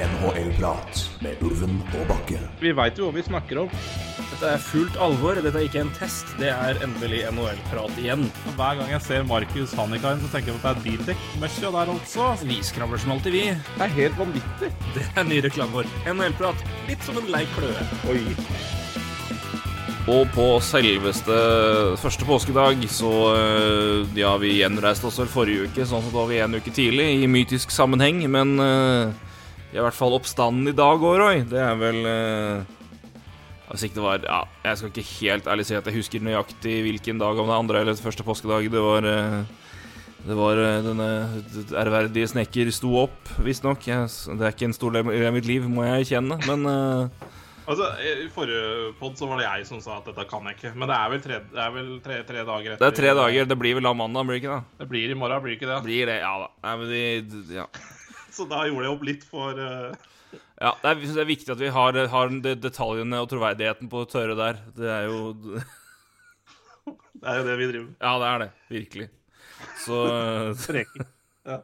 NHL-prat med Ulven og Bakke. Vi veit jo hva vi snakker om. Dette er fullt alvor. Dette er ikke en test. Det er endelig NHL-prat igjen. Hver gang jeg ser Markus Hannikainen, så tenker jeg på at det er bildekk-møkkja der altså. Vi skravler som alltid, vi. Det er helt vanvittig. Det er ny reklame vår. NHL-prat. Litt som en lei kløe. Oi. Og på selveste første påskedag så øh, Ja, vi gjenreiste oss vel forrige uke, sånn at da var vi en uke tidlig i mytisk sammenheng, men øh, i hvert fall oppstanden i dag òg, Roy. Det er vel Hvis ikke det var Ja, jeg skal ikke helt ærlig si at jeg husker nøyaktig hvilken dag, om det andre eller første påskedag det var øh, det var øh, denne ærverdige snekker sto opp, visstnok. Det er ikke en stor del av mitt liv, må jeg erkjenne, men Altså, I forrige pod så var det jeg som sa at dette kan jeg ikke. Men det er vel tre, det er vel tre, tre dager etter. Det er tre dager. Det blir vel da mandag, blir det ikke det? Det blir i morgen, blir det ikke det? Blir det, ja da. Nei, men de, ja. Så da gjorde jeg opp litt for uh... ja det, er, det er viktig at vi har, har detaljene og troverdigheten på det tørre der. Det er jo Det er jo det vi driver med. Ja, det er det. Virkelig. Så. Ja.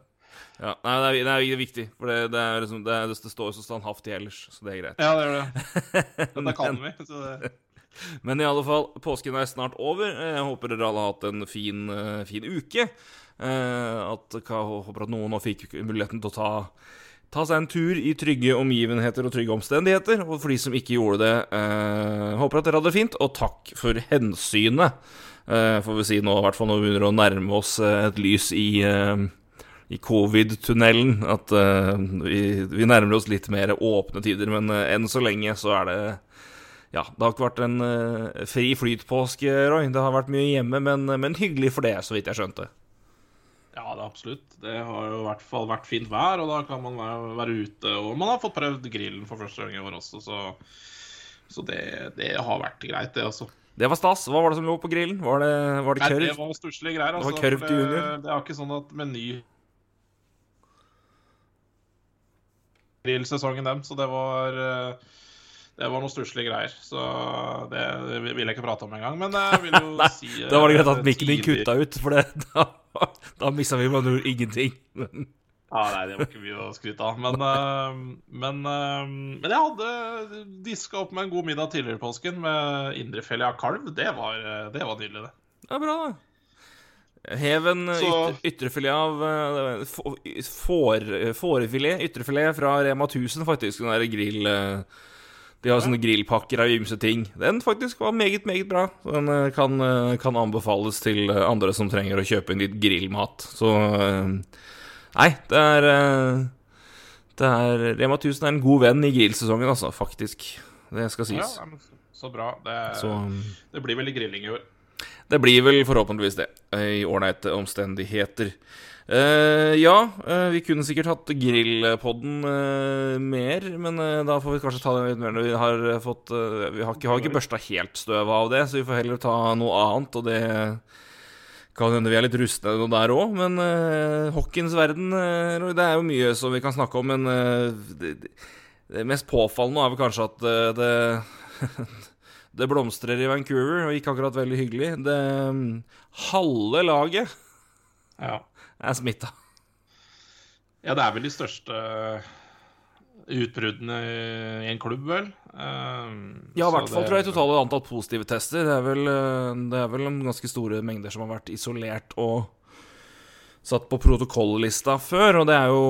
ja, Nei, det er, det er viktig, for det, det, liksom, det, det står jo så standhaftig ellers, så det er greit. Ja, det gjør det. Dette kan vi. Så det... Men i alle fall, påsken er snart over. Jeg håper dere alle har hatt en fin, uh, fin uke. Uh, at, håper at noen nå fikk muligheten til å ta, ta seg en tur i trygge omgivenheter og trygge omstendigheter. Og for de som ikke gjorde det, uh, håper at dere hadde det fint, og takk for hensynet. får vi si nå, i hvert fall når vi begynner å nærme oss et lys i i covid-tunnelen. At vi, vi, nærmer oss litt mer åpne tider, men enn så lenge så er det Ja, det har ikke vært en fri flyt-påske, Roy. Det har vært mye hjemme, men, men, hyggelig for det, så vidt jeg skjønte. Ja, det er absolutt. Det har jo i hvert fall vært fint vær, og da kan man være, være ute. Og man har fått prøvd grillen for første gang i år også, så, så det, det, har vært greit, det, også. Det var stas. Hva var det som lå på grillen? Var det, var det kørv? Nei, det var stusslige greier. Altså, det var kørv til junior? Det, det er ikke sånn at Meny grillsesongen dem, så det var det var noen stusslige greier. Så det, vil jeg ikke prate om engang. Men jeg vil jo si Da var det greit at mikken din kutta ut, for det, da, da mista vi med ingenting. ja, nei, det var ikke mye å skryte av. Men, men, men jeg hadde diska opp med en god middag tidligere i påsken med indrefilet av kalv. Det var, det var nydelig, det. Ja, bra, da. Hev en yt ytrefilet av uh, Fårefilet, ytrefilet fra Rema 1000, faktisk. Den der grill... De har sånne grillpakker av ymse ting. Den faktisk var meget, meget bra. Den uh, kan, kan, anbefales til andre som trenger å kjøpe inn litt grillmat. Så Nei, det er Det er Rema 1000 er en god venn i grillsesongen, altså. Faktisk. Det skal sies. Ja, så bra. Det, så, det blir veldig grilling i år. Det blir vel forhåpentligvis det, i ålreite omstendigheter. Uh, ja, uh, vi kunne sikkert hatt grillpodden uh, mer, men da får vi kanskje ta den litt mer når vi har fått Vi har ikke, har ikke børsta helt støvet av det, så vi får heller ta noe annet, og det kan hende vi er litt rustne der òg, men hockeyens verden Det er jo mye som vi kan snakke om, men det, det mest påfallende er vel kanskje at det det blomstrer i Vancouver, og ikke akkurat veldig hyggelig. Det Halve laget ja. Er smitta. Ja, det er vel de største utbruddene i en klubb, vel? Um, ja, i hvert fall tror jeg totale antall positive tester. Det er, vel, det er vel ganske store mengder som har vært isolert og satt på protokollista før, og det er jo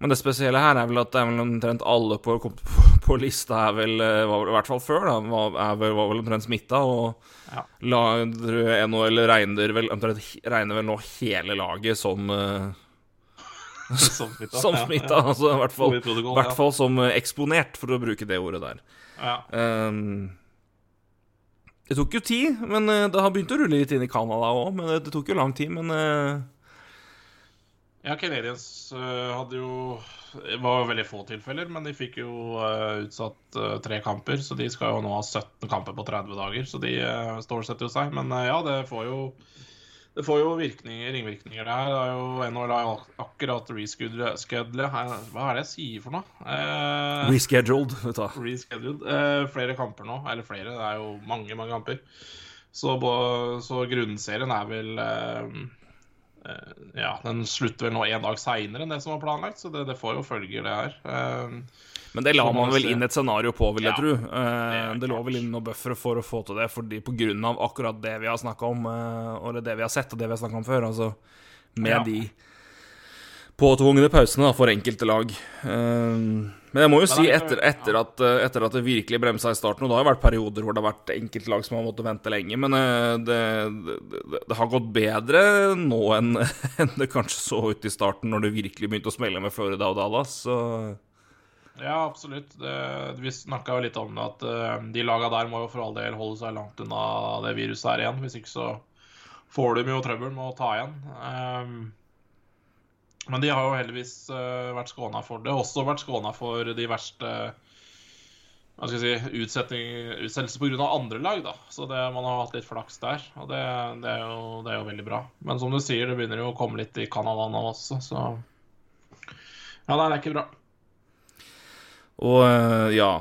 men det spesielle her er vel at det er vel omtrent alle på, på, på lista er vel, var, I hvert fall før, da, var, vel, var vel omtrent smitta. Og ja. la, NHL regner vel, omtrent, regner vel nå hele laget som uh, Som smitta. som smitta, ja, ja. altså i hvert fall, hvert fall som eksponert, for å bruke det ordet der. Um, det tok jo tid, men det har begynt å rulle litt inn i Canada òg. Men det, det, tok jo lang tid, men uh, ja, Canadiens uh, hadde jo Det var veldig få tilfeller, men de fikk jo uh, utsatt uh, tre kamper. Så de skal jo nå ha 17 kamper på 30 dager, så de stålsetter jo seg. Men ja, det får jo det får jo virkninger, ringvirkninger der. Det er jo NHL har akkurat reschedule Hva er det jeg sier for noe? Eh, rescheduled, vet du. Rescheduled. Eh, flere kamper nå. Eller flere, det er jo mange, mange kamper. Så, så grunnserien er vel eh, eh, Ja, den slutter vel nå en dag seinere enn det som var planlagt, så det, det får jo følger, det her. Uh, Men det la man, man vel inn et scenario på, vil jeg Ja, tro. Eh, er det lå vel inn noen buffere for å få til det, fordi på grunn av akkurat det vi har snakka om, uh, eller det vi har sett, og det vi har snakka om før, altså med Ja. de påtvungne pausene da, for enkelte lag. Eh, men jeg må jo si, er etter, etter, at, eh, etter at det virkelig bremsa i starten, og det har jo vært perioder hvor det har vært enkeltlag som har måttet vente lenge, men eh, det, det, det har gått bedre nå enn enn det kanskje så ut i starten, når det virkelig begynte å smelle med Florida og Dallas. Så Ja, absolutt. Det, vi snakka jo litt om det, at eh, de laga der må jo for all del holde seg langt unna det viruset her igjen. Hvis ikke så får de jo trøbbel med å ta igjen. Ehm, men de har jo heldigvis eh, vært skåna for det. Også vært skåna for de verste hva skal jeg si, utsetting, utsettelser pga. andre lag. da. Så det, man har hatt litt flaks der, og det, det, er jo, det er jo veldig bra. Men som du sier, det begynner jo å komme litt i Canada nå også, så Ja, det er ikke bra. Og eh, ja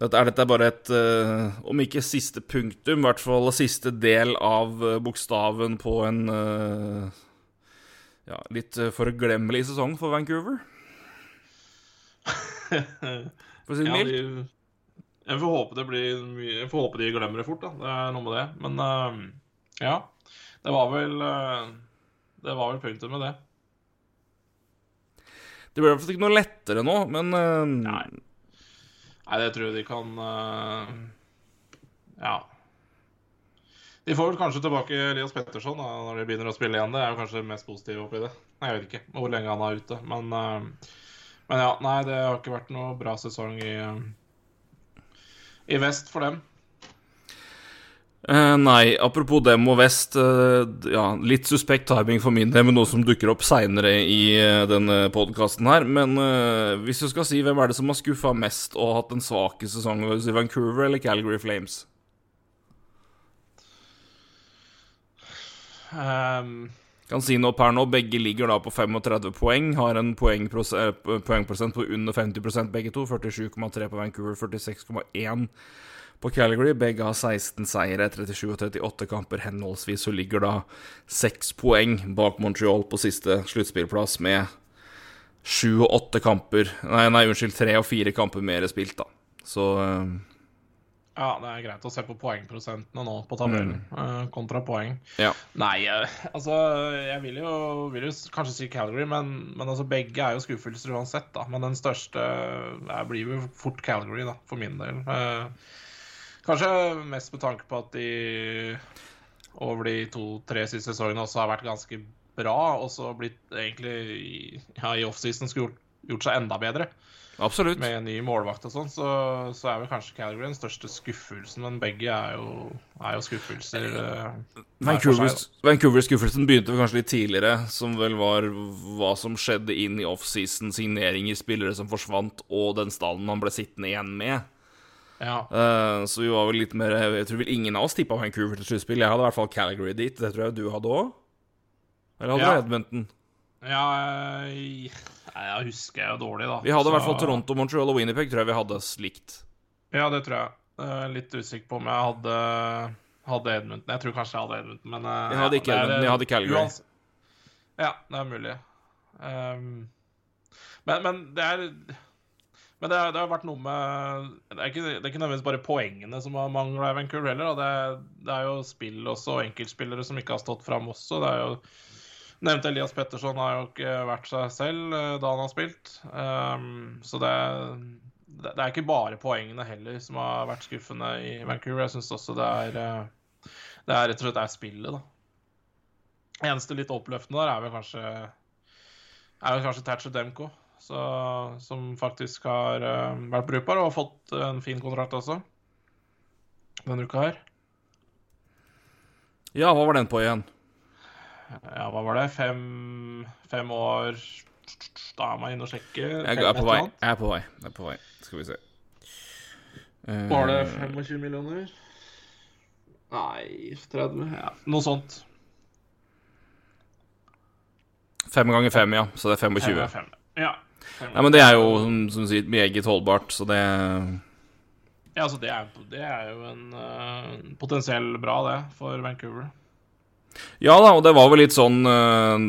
dette, Er dette bare et, eh, om ikke siste punktum, i hvert fall siste del av bokstaven på en ja, litt eh, forglemmelig sesong for Vancouver? For å si det Ja, mildt. de, jeg får håpe det blir mye Jeg får håpe de glemmer det fort, da. Det er noe med det. Men uh, ja. Det var vel uh, Det var vel punktet med det. Det blir i hvert fall ikke noe lettere nå, men uh, Nei. Nei, det tror jeg de kan Ja. De får vel kanskje tilbake Elias Petterson da, når de begynner å spille igjen. Det er jo kanskje det mest positive oppi det. Jeg vet ikke hvor lenge han er ute. Men, eh, men ja, nei, det har ikke vært noe bra sesong i, eh, i vest for dem. Eh, nei, apropos dem og Vest. eh, ja, litt suspekt timing for min del med noe som dukker opp seinere i uh, denne podkasten her. Men eh, hvis du skal si hvem er det som har skuffa mest og hatt en svake sesong, vil du si Vancouver eller Calgary Flames? Um, Kan si noe per nå. Begge ligger da på 35 poeng. Har en eh, poengprosent på under 50% begge to. 47,3 på Vancouver, 46,1 på Calgary. Begge har 16 seire, 37 og 38 kamper henholdsvis, Så ligger da 6 poeng bak Montreal på siste sluttspillplass med 7 og 8 kamper Nei, nei, unnskyld, 3 og 4 kamper mer spilt, da. Så eh, ja, det er greit å se på poengprosentene nå på tabellen mm. kontra poeng. ja. Nei, eh, altså Jeg vil jo, vil jo kanskje si Calgary, men, men altså begge er jo skuffelser uansett, da. Men den største eh, blir jo fort Calgary, da, for min del. Eh, kanskje mest med tanke på at de over de to-tre siste sesongene også har vært ganske bra, og så blitt egentlig ja, i offseason skulle gjort, gjort seg enda bedre Absolutt. med en ny målvakt og sånn, så, så er vel kanskje Calgary den største skuffelsen, men begge er jo, er jo skuffelser. eh, hver Vancouver- Vancouver-skuffelsen begynte vel kanskje litt tidligere, som vel var hva som skjedde inn i offseason, signeringer, spillere som forsvant, og den stallen han ble sittende igjen med. Ja. Uh, så vi var vel litt mer Jeg tror vel ingen av oss tippa Vancouver til sluttspill. Jeg hadde i hvert fall Calgary dit. Det tror jeg du hadde òg. Eller hadde Ja. du Edmonton? ja jeg, nei, jeg husker jeg jo dårlig, da. Vi hadde i hvert fall Toronto, Montreal og Winnerpeg, tror jeg vi hadde likt. Ja, det tror jeg. Eh, litt usikker på om jeg hadde, hadde Edmundton. Jeg tror kanskje jeg hadde Edmundton, men eh, Jeg hadde ikke det er, jeg hadde Calgary. uans- Ja, det er mulig. Um, men, men det er Men det, det har vært noe med Det er ikke, det er ikke nødvendigvis bare poengene som har mangla i Vancouver heller. Det, det er jo spill også, og enkeltspillere som ikke har stått fram også. Det er jo Nevnte Elias Petterson har jo ikke vært seg selv eh, da han har spilt. Um, så det, det det er ikke bare poengene heller som har vært skuffende i Vancouver. Jeg syns også det er eh, Det er rett og slett er spillet, da. Eneste litt oppløftende der er vel kanskje er vel kanskje Thatcher Demko, så, som faktisk har eh, vært brukbar og har fått en fin kontrakt også denne uka her. Ja, hva var den på igjen? Ja, hva var det? Fem, fem år Da er man inne og sjekker. Jeg er på vei. Jeg er på vei. Jeg er på vei. Skal vi se. Eh, Var det 25 millioner? Nei 30? Ja, noe sånt. Fem ganger fem, ja. Så det er 25. er fem. Ja. 5 Nei, men det er jo, som, som sier, meget holdbart, så det Ja, altså det er, det er jo en uh, potensiell bra, det, for Vancouver. Ja da, og det var vel litt sånn eh,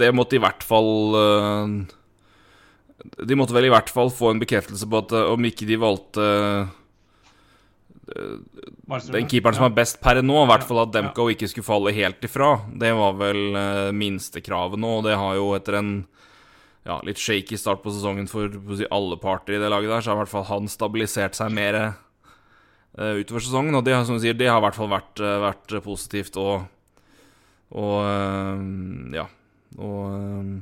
Det måtte i hvert fall eh, De måtte vel i hvert fall få en bekreftelse på at eh, om ikke de valgte den keeperen som er best per nå, i hvert fall at Demko ikke skulle falle helt ifra. Det var vel minstekravet nå, og det har jo etter en ja, litt shaky start på sesongen for alle parter i det laget der, så har i hvert fall han stabilisert seg mer utover sesongen. Og det, som du sier, det har i hvert fall vært, vært positivt og Og eh, ja. Og, eh,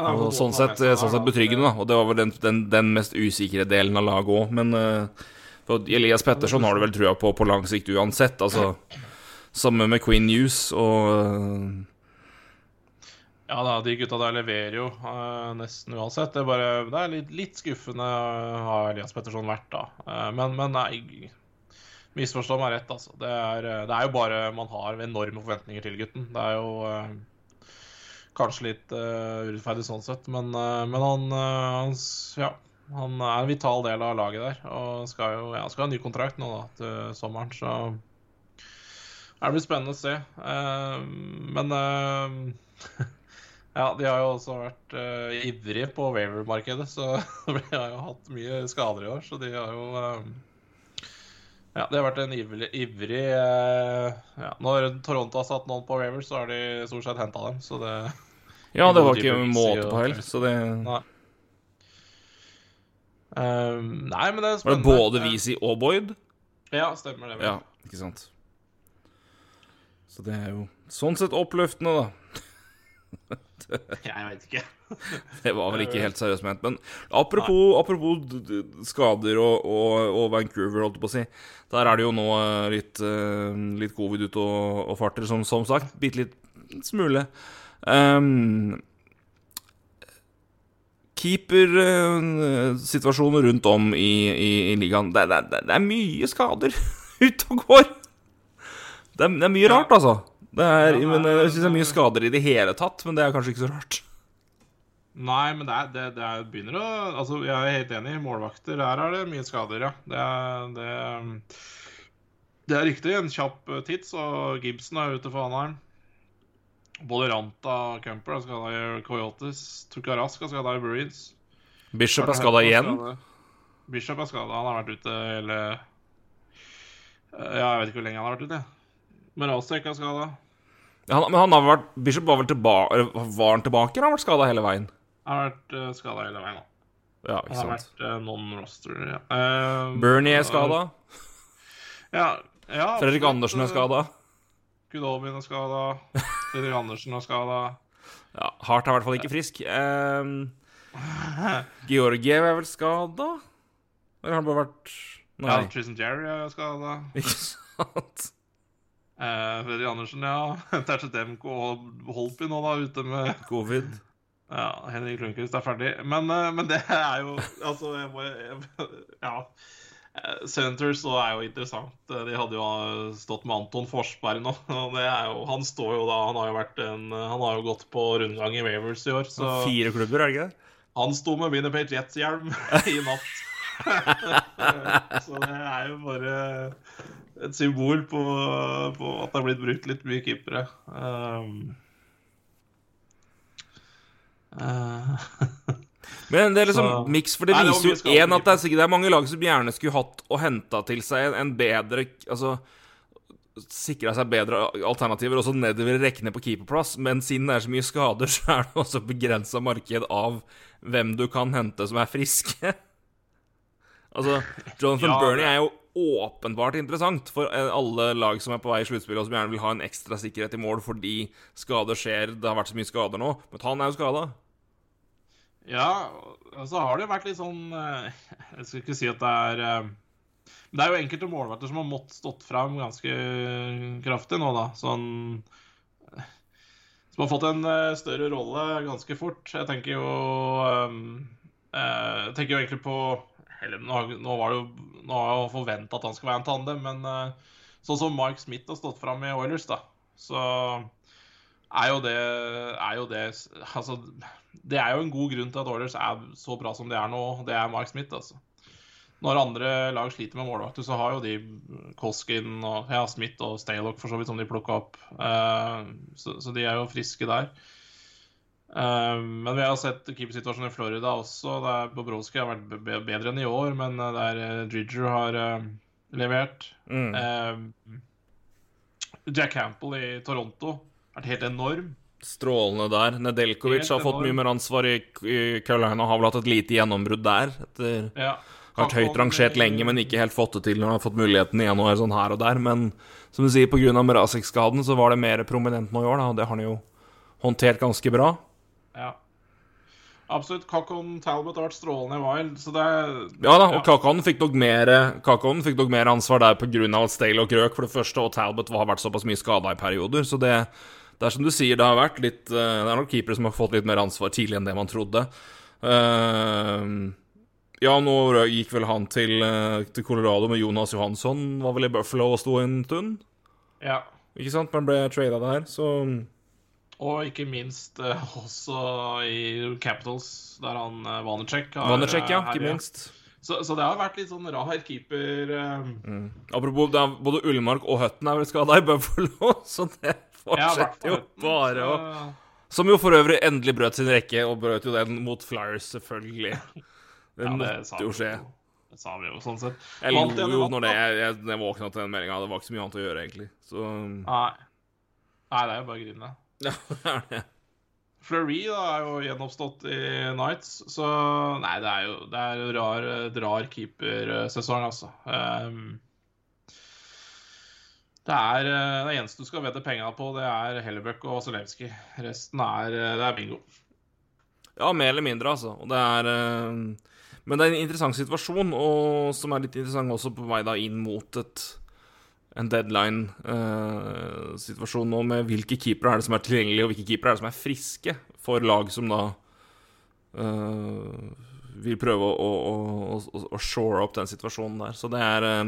jo og sånn sett, sånn sett betryggende, da. Og det var vel den, den, den mest usikre delen av laget òg. Men for Elias Petterson har du vel trua på på lang sikt uansett. Altså Samme med Queen News og eh, Ja da, de gutta der leverer jo eh, nesten uansett. Det er, bare, det er litt, litt skuffende uh, har Elias Petterson vært, da. Eh, men, men nei, misforstå meg rett, altså. Det er, eh, det er jo bare Man har enorme forventninger til gutten. Det er jo eh, kanskje litt eh, urettferdig sånn sett, men, eh, men han, eh, han Ja. Han er en vital del av laget der, og skal jo ja, skal ha ny kontrakt nå da, til sommeren, så det blir spennende å se. Eh, men Ja, de har jo også vært ivrige på waiver-markedet, så de har jo hatt mye skader i år, så de har jo Ja, det har vært en ivrig, ivrig eh, ja, Når Toronto har satt noen på Ravers, så har de stort sett henta dem, så det Ja, det var ikke en måte på helt, så det Nei. Um, nei, men det er spennende. Var det både Eh, Visi og Boyd? Ja, stemmer det. vel. Ja, ikke sant. Så det er jo sånn sett oppløftende, da. Jeg veit ikke. Det var vel ikke helt seriøst ment. Men apropos, apropos skader og, og, og Vancouver, holdt jeg på å si. Der er det jo nå eh, litt, eh, litt covid ute og, og farter, som, som sagt. Bitte litt smule. Um, Keepersituasjonen rundt om i, i, i ligaen det, det, det, er mye skader ute og går. Det er, det er mye rart, altså. Det er, det er- men jeg syns det er mye skader i det hele tatt, men det er kanskje ikke så rart. Nei, men det, er, det, det er, begynner å Altså, jeg er helt enig. Målvakter, der er det mye skader, ja. Det er, det, det er riktig. En kjapp titt, så Gibson er ute for Anheim. Både Ranta og Cumper er skada i Coyotes. Tukarask er skada i Bruins. Bishop er skada igjen. Bishop er skada. Han har vært ute hele Ja, jeg vet ikke hvor lenge han har vært ute. Men Ostek er skada. Ja, men han har vært Bishop var vel tilbake Var han tilbake, eller har han vært skada hele veien? Han har vært uh, skada hele veien, da. Ja, Han ikke har vært eh, non-roster, ja. Eh, Bernie er skada. Ja, ja Fredrik. Andersen er skada. Gudolvin er skada. Fredrik Andersen er skada. Ja, Hart er i hvert fall ikke frisk. Um, Georgiev er vel skada? Eller har han bare vært Nei, Ja, Tristan Jerry er skada. ikke sant. Uh, Fredrik Andersen, ja. Tercetemko og Holpi nå, da, ute med Covid. Ja, Henrik Lundqvist er ferdig. Men, eh, men det er jo Altså, jeg må Ja. Eh, Senators så er jo interessant. Eh, De hadde jo eh, stått med Anton Forsberg nå. Og det er jo, han står jo da Han har jo vært en Han har jo gått på rundgang i Wavers i år, så Fire klubber, er det ikke han sto med Winnipeg Jets-hjelm i natt. så det er jo bare et symbol på, på at det har blitt brukt litt mye keepere. Um, eh, Men det er liksom Så- miks, for det Nei, det viser jo én en at det er, sikkert, det er mange lag som gjerne skulle hatt og henta til seg en, bedre Altså sikra seg bedre alternativer også nedover rekkene på keeperplass, men siden det er så mye skader, så er det også begrensa marked av hvem du kan hente som er friske. altså, Jonathan Ja, Bernie er jo åpenbart interessant for eh, alle lag som er på vei i sluttspillet, og som gjerne vil ha en ekstra sikkerhet i mål fordi skader skjer. Det har vært så mye skader nå, men han er jo skada. Ja, og så har det jo vært litt sånn eh, Jeg skal ikke si at det er eh, det er jo enkelte målverter som har måttet stått fram ganske kraftig nå, da. Sånn Som har fått en større rolle ganske fort. Jeg tenker jo Jeg tenker jo egentlig på eller, nå, nå var det jo Nå har jeg forventa at han skal være en tandem, men eh, sånn som Mark Smith har stått fram i Oilers, da, så er jo det, er jo det Altså, det er jo en god grunn til at Oilers er så bra som de er nå. Det er Mark Smith, altså. når andre lag sliter med målvakter, så har jo de Koskin og ja, Smith og Staylock for så vidt som de plukka opp. Uh, så, så, de er jo friske der. Uh, men vi har sett keepersituasjonen i Florida også. Der Bobrovskij har vært bedre enn i år, men der Driger har uh, levert. Mm. Jack Campbell i Toronto har vært helt enorm. Strålende der. Nedelkovic har fått mye mer ansvar i, i Carolina. Har vel hatt et lite gjennombrudd der. Etter ja. Har vært høyt rangert lenge, men ikke helt fått det til når han har fått muligheten igjen og sånn her og der. Men som du sier, pga. Mrazek-skaden så var det mer prominent nå i år, da. Det har han jo håndtert ganske bra. Ja. Absolutt. Kakon Talbot har vært strålende i Wild, så det er Ja da, og ja. Kakon fikk nok mer Kakon fikk nok mer ansvar der pga. at Stale og Krøk for det første, og Talbot har vært såpass mye skada i perioder, så det det er som du sier, det har vært litt eh, Det er nok keepere som har fått litt mer ansvar tidlig enn det man trodde. Uh, ja, nå gikk vel han til, eh, til, Colorado med Jonas Johansson. Var vel i Buffalo og sto en stund? Ja. Ikke sant? Men ble trada der, så Og ikke minst uh, også i Capitals, der han uh, Vanecek har Vanecek, ja. Ikke minst. Så, så, det har vært litt sånn rar keeper. Mm. Apropos, både Ullmark og Hutton er vel skada i Buffalo, så det fortsetter jo bare å Som jo for øvrig endelig brøt sin rekke, og brøt jo den mot Flyers, selvfølgelig. Det ja, måtte jo skje. Det sa vi jo, sånn sett. Jeg lo jo når det, jeg, jeg, jeg våkna til den meldinga. Det var ikke så mye annet å gjøre, egentlig. Så Nei. Nei, det er jo bare å grine. Ja, det er det. Fleury da, er jo gjenoppstått i Nights, så Nei, det er jo det er rar, rar keepersesong, altså. Um, det er eh, det eneste du skal vedde penga på, det er Hellebøck og Zelewski. Resten er, eh, det er bingo. Ja, mer eller mindre, altså. Og det er eh, Men det er en interessant situasjon, og som er litt interessant også på vei da inn mot et en deadline-situasjon uh, nå med hvilke keepere er det som er tilgjengelige, og hvilke keepere er det som er friske for lag som da uh, vil prøve å, å, å, å, shore opp den situasjonen der. Så det er eh,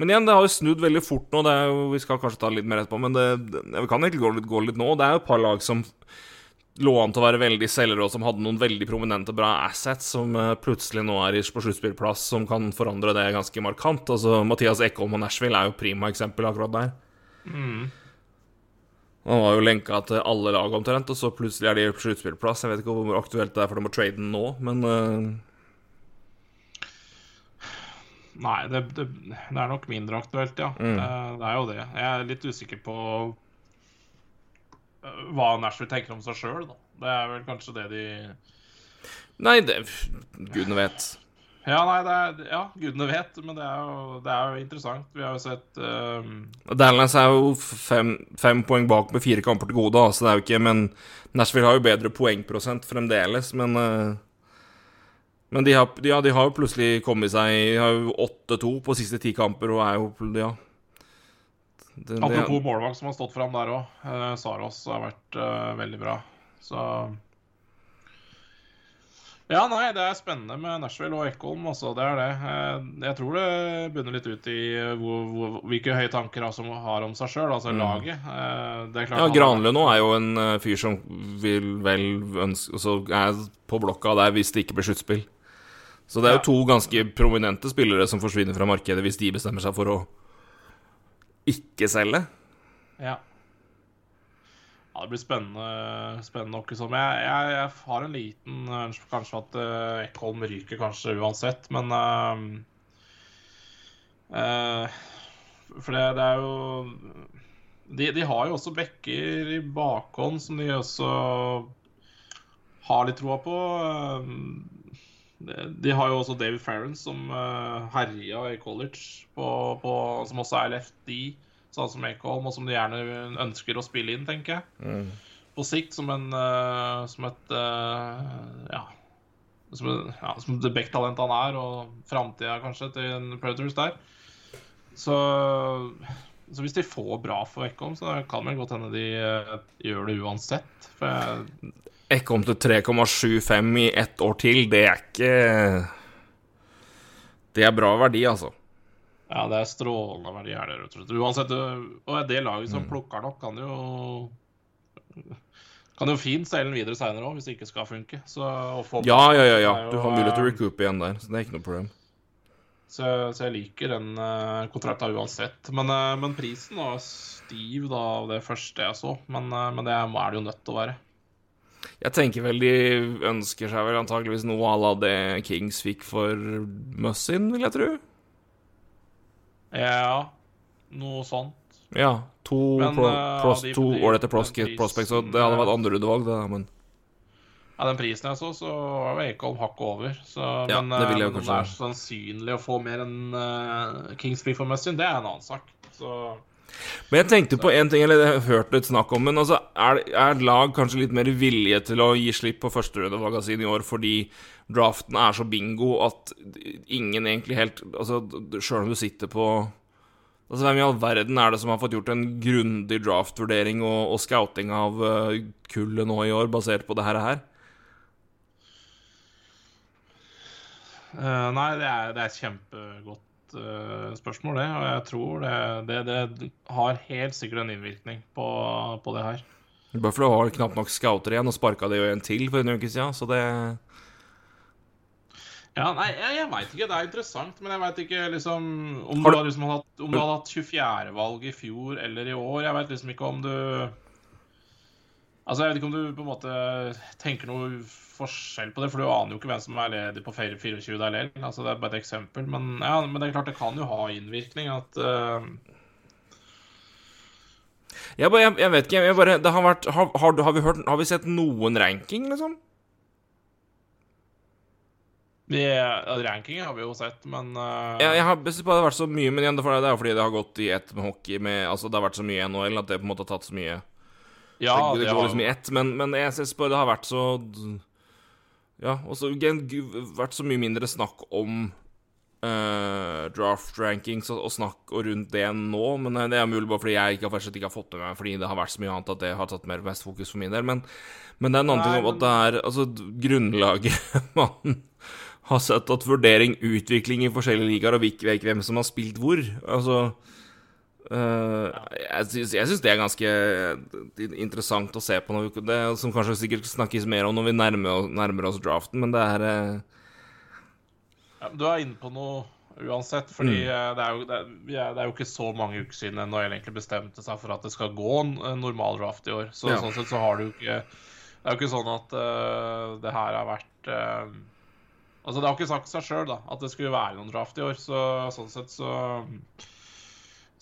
Men igjen, det har jo snudd veldig fort nå. Jo, vi skal kanskje ta litt mer etterpå, men det, det, vi kan egentlig gå litt, gå litt nå. Det er jo et par lag som lå an til å være veldig selgere, og som hadde noen veldig prominente, bra assets, som eh, plutselig nå er på sluttspillplass, som kan forandre det ganske markant. Altså, Mathias Ekholm og Nashville er jo prima eksempel akkurat der. Mm. Han var jo lenka til alle lag omtrent, og så plutselig er de på sluttspillplass. Jeg vet ikke hvor aktuelt det er for dem å trade den nå, men uh, Nei, det, det, det, er nok mindre aktuelt, ja. Mm. Det, det, er jo det. Jeg er litt usikker på hva Nashville tenker om seg sjøl, da. Det er vel kanskje det de Nei, det Gudene vet. Ja, nei, det er, ja, gudene vet, men det er, jo, det er jo interessant. Vi har jo sett um... Dallas er jo fem, fem, poeng bak med fire kamper til gode, så det er jo ikke Men Nashville har jo bedre poengprosent fremdeles, men uh... Men de har, ja, de har jo plutselig kommet seg De har jo 8-2 på siste ti kamper og er jo Ja. Det, Apropos det, målvakt som har stått fram der òg. Eh, Saros har vært uh, veldig bra. Så Ja, nei, det er spennende med Nashville og Ekholm også. Det er det. Eh, jeg tror det bunner litt ut i hvor, hvor, hvilke høye tanker han har om seg sjøl, altså mm. laget. Det er klart ja, Granlund nå er jo en fyr som vil vel ønske Så er på blokka der hvis det ikke blir sluttspill. Så det er jo to ganske prominente spillere som forsvinner fra markedet hvis de bestemmer seg for å ikke selge. Ja. Ja, Det blir spennende, spennende nok. Liksom. jeg, jeg, jeg, har en liten ønske kanskje at uh, Ekholm ryker kanskje uansett, men uh, uh, For det, det, er jo de, de, har jo også bekker i bakhånd som de også har litt troa på. Uh, de har jo også David Farron, som uh, herja i college, på, på, som også er LFD, sånn som Ekholm, og som de gjerne ønsker å spille inn, tenker jeg. Mm. På sikt som en uh, Som et uh, Ja. Som, ja, som det backtalent han er, og framtida kanskje til en Predators der. Så, så, hvis de får bra for Ekholm, så kan det godt hende de gjør det uansett. For jeg, Ekkom til 3,75 i ett år til, det er ikke Det er bra verdi, altså. Ja, det er strålende verdi her, rett og slett. Uansett, og det laget som mm. plukker nok, kan jo kan jo fint seile den videre seinere òg, hvis det ikke skal funke. Så, ja, ja, ja, ja. Du har mulighet til å recoupe igjen der, så det er ikke noe problem. Så, jeg- så jeg liker den uh, kontrakta uansett. Men, uh, men prisen var stiv da, det første jeg så. Men, uh, men det er det jo nødt til å være. Jeg tenker vel de ønsker seg vel antakeligvis noe à la det Kings fikk for Mussin, vil jeg tro. Ja, noe sånt. Ja. To, Men, pro, eh, pros, to ålreite den prospects, prisen, prospects, og det hadde vært andre andrerundevalg, det, men Ja, Den prisen jeg så, så var jo Ekholm hakket over. Så, Ja, men det vil jeg men om kanskje- det er sannsynlig å få mer enn uh, Kings fikk for Mussin, det er en annen sak. Så Men jeg tenkte på en ting, eller jeg har hørt litt snakk om, men altså, er, er lag kanskje litt mer villige til å gi slipp på førsterundevalgene sine i år fordi draften er så bingo at ingen egentlig helt Altså, sjøl om du sitter på Altså, Hvem i all verden er det som har fått gjort en grundig draftvurdering og, og scouting av uh, kullet nå i år, basert på det her? her? eh, Nei, det er, det er et kjempegodt eh, spørsmål, det. Og jeg tror det, det, det har helt sikkert en innvirkning på, på det her. Buffalo har knapt nok scouter igjen, og sparka det jo en til for en uke siden, så det Ja, nei, jeg, jeg veit ikke. Det er interessant, men jeg veit ikke liksom om Har du, du- har liksom hatt, om du hadde hatt 24-valg i fjor eller i år. Jeg veit liksom ikke om du Altså, jeg vet ikke om du på en måte tenker noe forskjell på det, for du aner jo ikke hvem som er ledig på 24 der likevel. Altså, det er bare et eksempel. Men, ja, men det er klart det kan jo ha innvirkning at uh... Jeg, bare, jeg, jeg vet ikke, jeg bare Det har vært Har, har, har, vi hørt Har vi sett noen ranking, liksom? ja, Ranking har vi jo sett, men uh... Jeg, jeg har jeg på at det har vært så mye, men igjen, det er jo fordi det har gått i ett med hockey med Altså, det har vært så mye i NHL at det på en måte har tatt så mye ja, Det, det det går har liksom i ett, men, men jeg synes bare det har vært så Ja, og så vært så mye mindre snakk om uh, draft rankings og, og snakk og rundt det nå, men eh, det er mulig bare fordi jeg ikke har, ikke har fått med meg fordi det har vært så mye annet at det har tatt mer mest fokus for min del. Men, men det er en annen Nei, ting om at det er altså grunnlaget man har sett at vurdering, utvikling i forskjellige ligaer og hvem som har spilt hvor. Altså eh, Jeg syns, jeg syns det er ganske interessant å se på, når vi, det, som kanskje sikkert snakkes mer om når vi nærmer, nærmer oss draften, men det er uh... Ja, du er inne på noe uansett, fordi Mm. eh, det, er jo, det, er, det er jo ikke så mange uker siden NHL egentlig bestemte seg for at det skal gå en normal draft i år. Så Ja. sånn sett så har du ikke Det er jo ikke sånn at uh, det her har vært eh, Altså, det har ikke sagt seg sjøl at det skulle være noen draft i år, så sånn sett så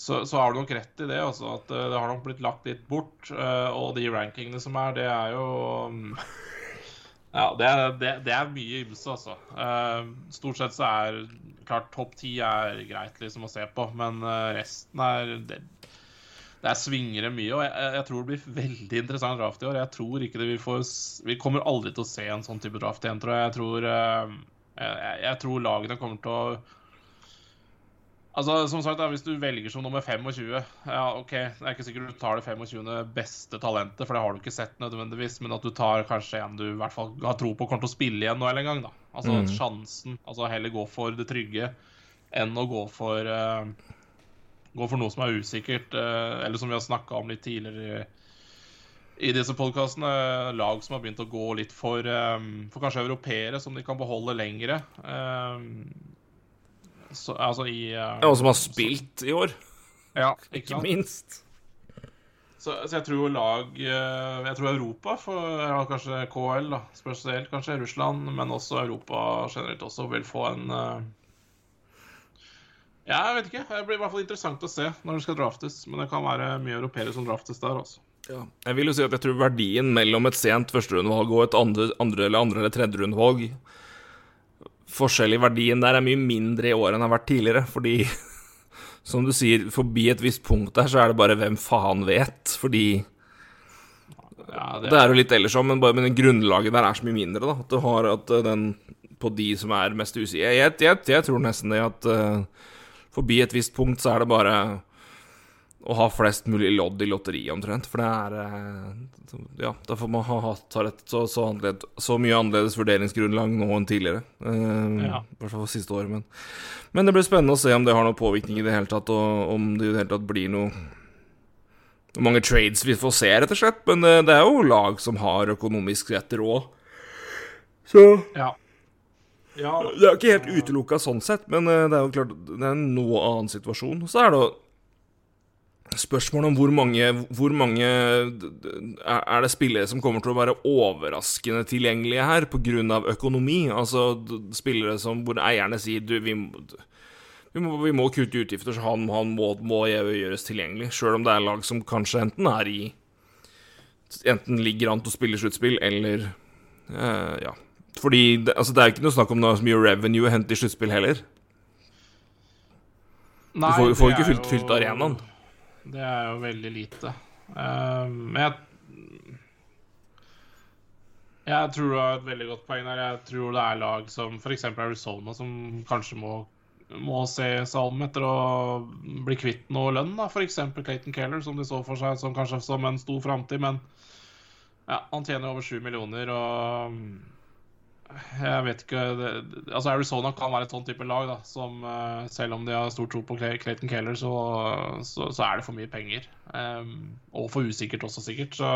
så, så har du nok rett i det, altså, at eh, det har nok blitt lagt litt bort. eh, og de rankingene som er, det er jo mm, ja, det det, det er mye ymse, altså. Eh, stort sett så er klart topp ti er greit liksom å se på, men resten er det, det er svingere mye, og jeg, jeg tror det blir veldig interessant draft i år. Jeg tror ikke det vi får Vi kommer aldri til å se en sånn type draft igjen, tror jeg. Jeg tror, jeg, jeg tror lagene kommer til å Altså, som sagt, da, Hvis du velger som nummer 25 ja, ok, Det er ikke sikkert du tar det 25. beste talentet, for det har du ikke sett nødvendigvis, men at du tar kanskje en du i hvert fall har tro på kommer til å spille igjen nå eller en gang. da. Altså mm. sjansen. altså Heller gå for det trygge enn å gå for uh, Gå for noe som er usikkert, uh, eller som vi har snakka om litt tidligere i, disse podkastene. Lag som har begynt å gå litt for, um, for kanskje europeere, som de kan beholde lengre. Eh, så, altså i uh, Ja, og som har spilt i år, Ja, ikke ikke minst. Så, så jeg tror lag eh, Jeg tror Europa, for ja, kanskje KL, da, spesielt kanskje Russland, men også Europa generelt også, vil få en eh, Ja, jeg vet ikke. Det blir i hvert fall interessant å se når det skal draftes. Men det kan være mye europeere som draftes der, altså. Jeg vil jo si at jeg tror verdien mellom et sent førsterundevalg og et andre, andre eller andre eller tredjerundevalg Forskjell i verdien der er mye mindre i år enn det har vært tidligere, fordi som du sier, forbi et visst punkt der, så er det bare hvem faen vet, fordi Ja, Det er jo litt ellers òg, men bare men grunnlaget der er så mye mindre, da. At du har at uh, den På de som er mest usikre jeg, jeg, jeg, tror nesten det at uh, forbi et visst punkt så er det bare å ha flest mulig lodd i lotteriet, omtrent. For det er uh, Ja, da får man ha hatt et så, så, så mye annerledes vurderingsgrunnlag nå enn tidligere. Uh, I hvert fall siste året, men Men det blir spennende å se om det har noen påvirkning i det hele tatt, og om det i det hele tatt blir noe hvor mange trades vi får se, rett og slett. Men det, det er jo lag som har økonomisk rett råd. Så Ja. Ja, Det er ikke helt utelukka sånn sett, men eh, det er jo klart det er en noe annen situasjon. Så er det jo spørsmålet om hvor mange, hvor mange Er det spillere som kommer til å være overraskende tilgjengelige her pga. økonomi? Altså spillere som hvor eierne sier du, vi, vi, må, vi må kutte utgifter, så han, han må, må gjøres tilgjengelig. Sjøl om det er lag som kanskje enten er i Enten ligger an til å spille sluttspill, eller eh, Ja. Fordi det, altså, det er ikke noe snakk om så mye revenue å hente i sluttspill heller. Nei, får- det får ikke er fylt- jo- fylt arenaen. Det er jo veldig lite. Eh, men jeg Jeg tror du har et veldig godt poeng der. Jeg tror det er lag som f.eks. Arizona som kanskje må, må se seg etter å bli kvitt noe lønn. da F.eks. Clayton Keller, som de så for seg som kanskje som en stor framtid. Men ja, han tjener over sju millioner, og jeg vet ikke det, Altså Arizona kan være et sånn type lag da som eh, selv om de har stor tro på Clayton Keller, så, så, så er det for mye penger. Um, og for usikkert også, sikkert. Så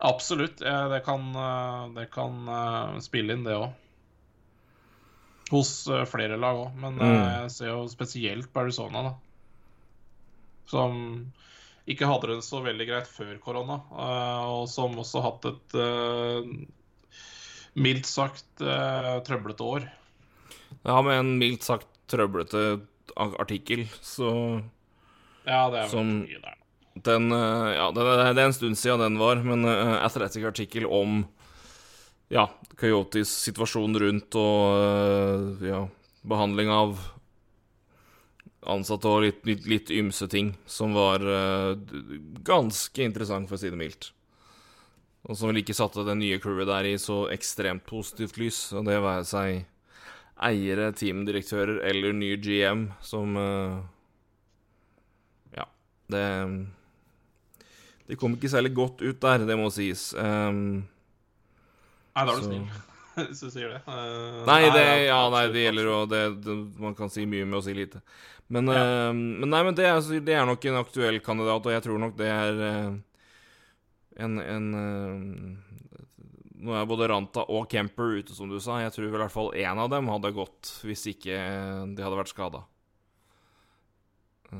absolutt. det kan, eh, det kan eh, spille inn, det òg. Hos flere lag òg. Men Mm. jeg ser jo spesielt på Arizona, da. Som ikke hadde det så veldig greit før korona, og som også hatt et mildt sagt uh, trøblete år. Ja, med en mildt sagt trøblete artikkel, så Ja, det er vel Som- mye der. Den uh, Ja, det, det er en stund siden den var, men uh, Athletic-artikkel om ja, Coyotes situasjon rundt og uh, ja, behandling av ansatte og litt, litt, litt ymse ting, som var eh, ganske interessant, for å si det mildt. Og som vel ikke satte det nye crewet der i så ekstremt positivt lys, og det være seg eiere, teamdirektører eller ny GM, som eh, Ja, det De kom ikke særlig godt ut der, det må sies. Um, Nei, da er du snill, hvis du sier det. Uh, Nei, det, ja, nei, det gjelder jo det, det, Man kan si mye med å si lite. Men, eh, men nei, men det er, det er nok en aktuell kandidat, og jeg tror nok det er eh, en, en eh, Nå er både Ranta og Kemper ute, som du sa. Jeg tror i hvert fall én av dem hadde gått hvis ikke de hadde vært skada.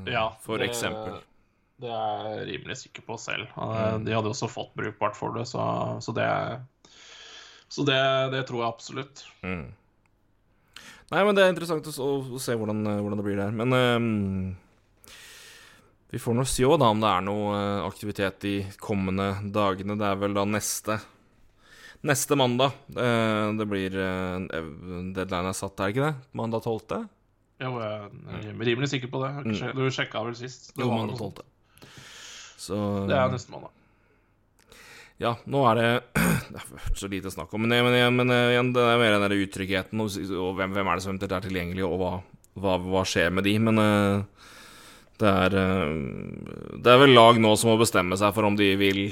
Ja, For det- eksempel. Det er jeg rimelig sikker på selv. Eh, Mm. De hadde også fått brukbart for det, så, så det Så det, det tror jeg absolutt. Mm. Nei, men det er interessant å, se hvordan, eh, hvordan det blir der. Men ehm, vi får nå se da om det er noe eh, aktivitet de kommende dagene. Det er vel da neste Neste mandag. Eh, det blir eh, Deadline er satt, er det ikke det? Mandag 12.? Jo, jeg er rimelig sikker på det. Har Du sjekka vel sist? Det Mm. Jo, var mandag 12. Så Det er neste mandag. Ja, nå er det Det er så lite snakk om. Men, men, men igjen, det er mer den der utryggheten og, og hvem, hvem er det som eventuelt er tilgjengelig, og hva, hva, hva skjer med de. Men eh, det er eh, Det er vel lag nå som må bestemme seg for om de vil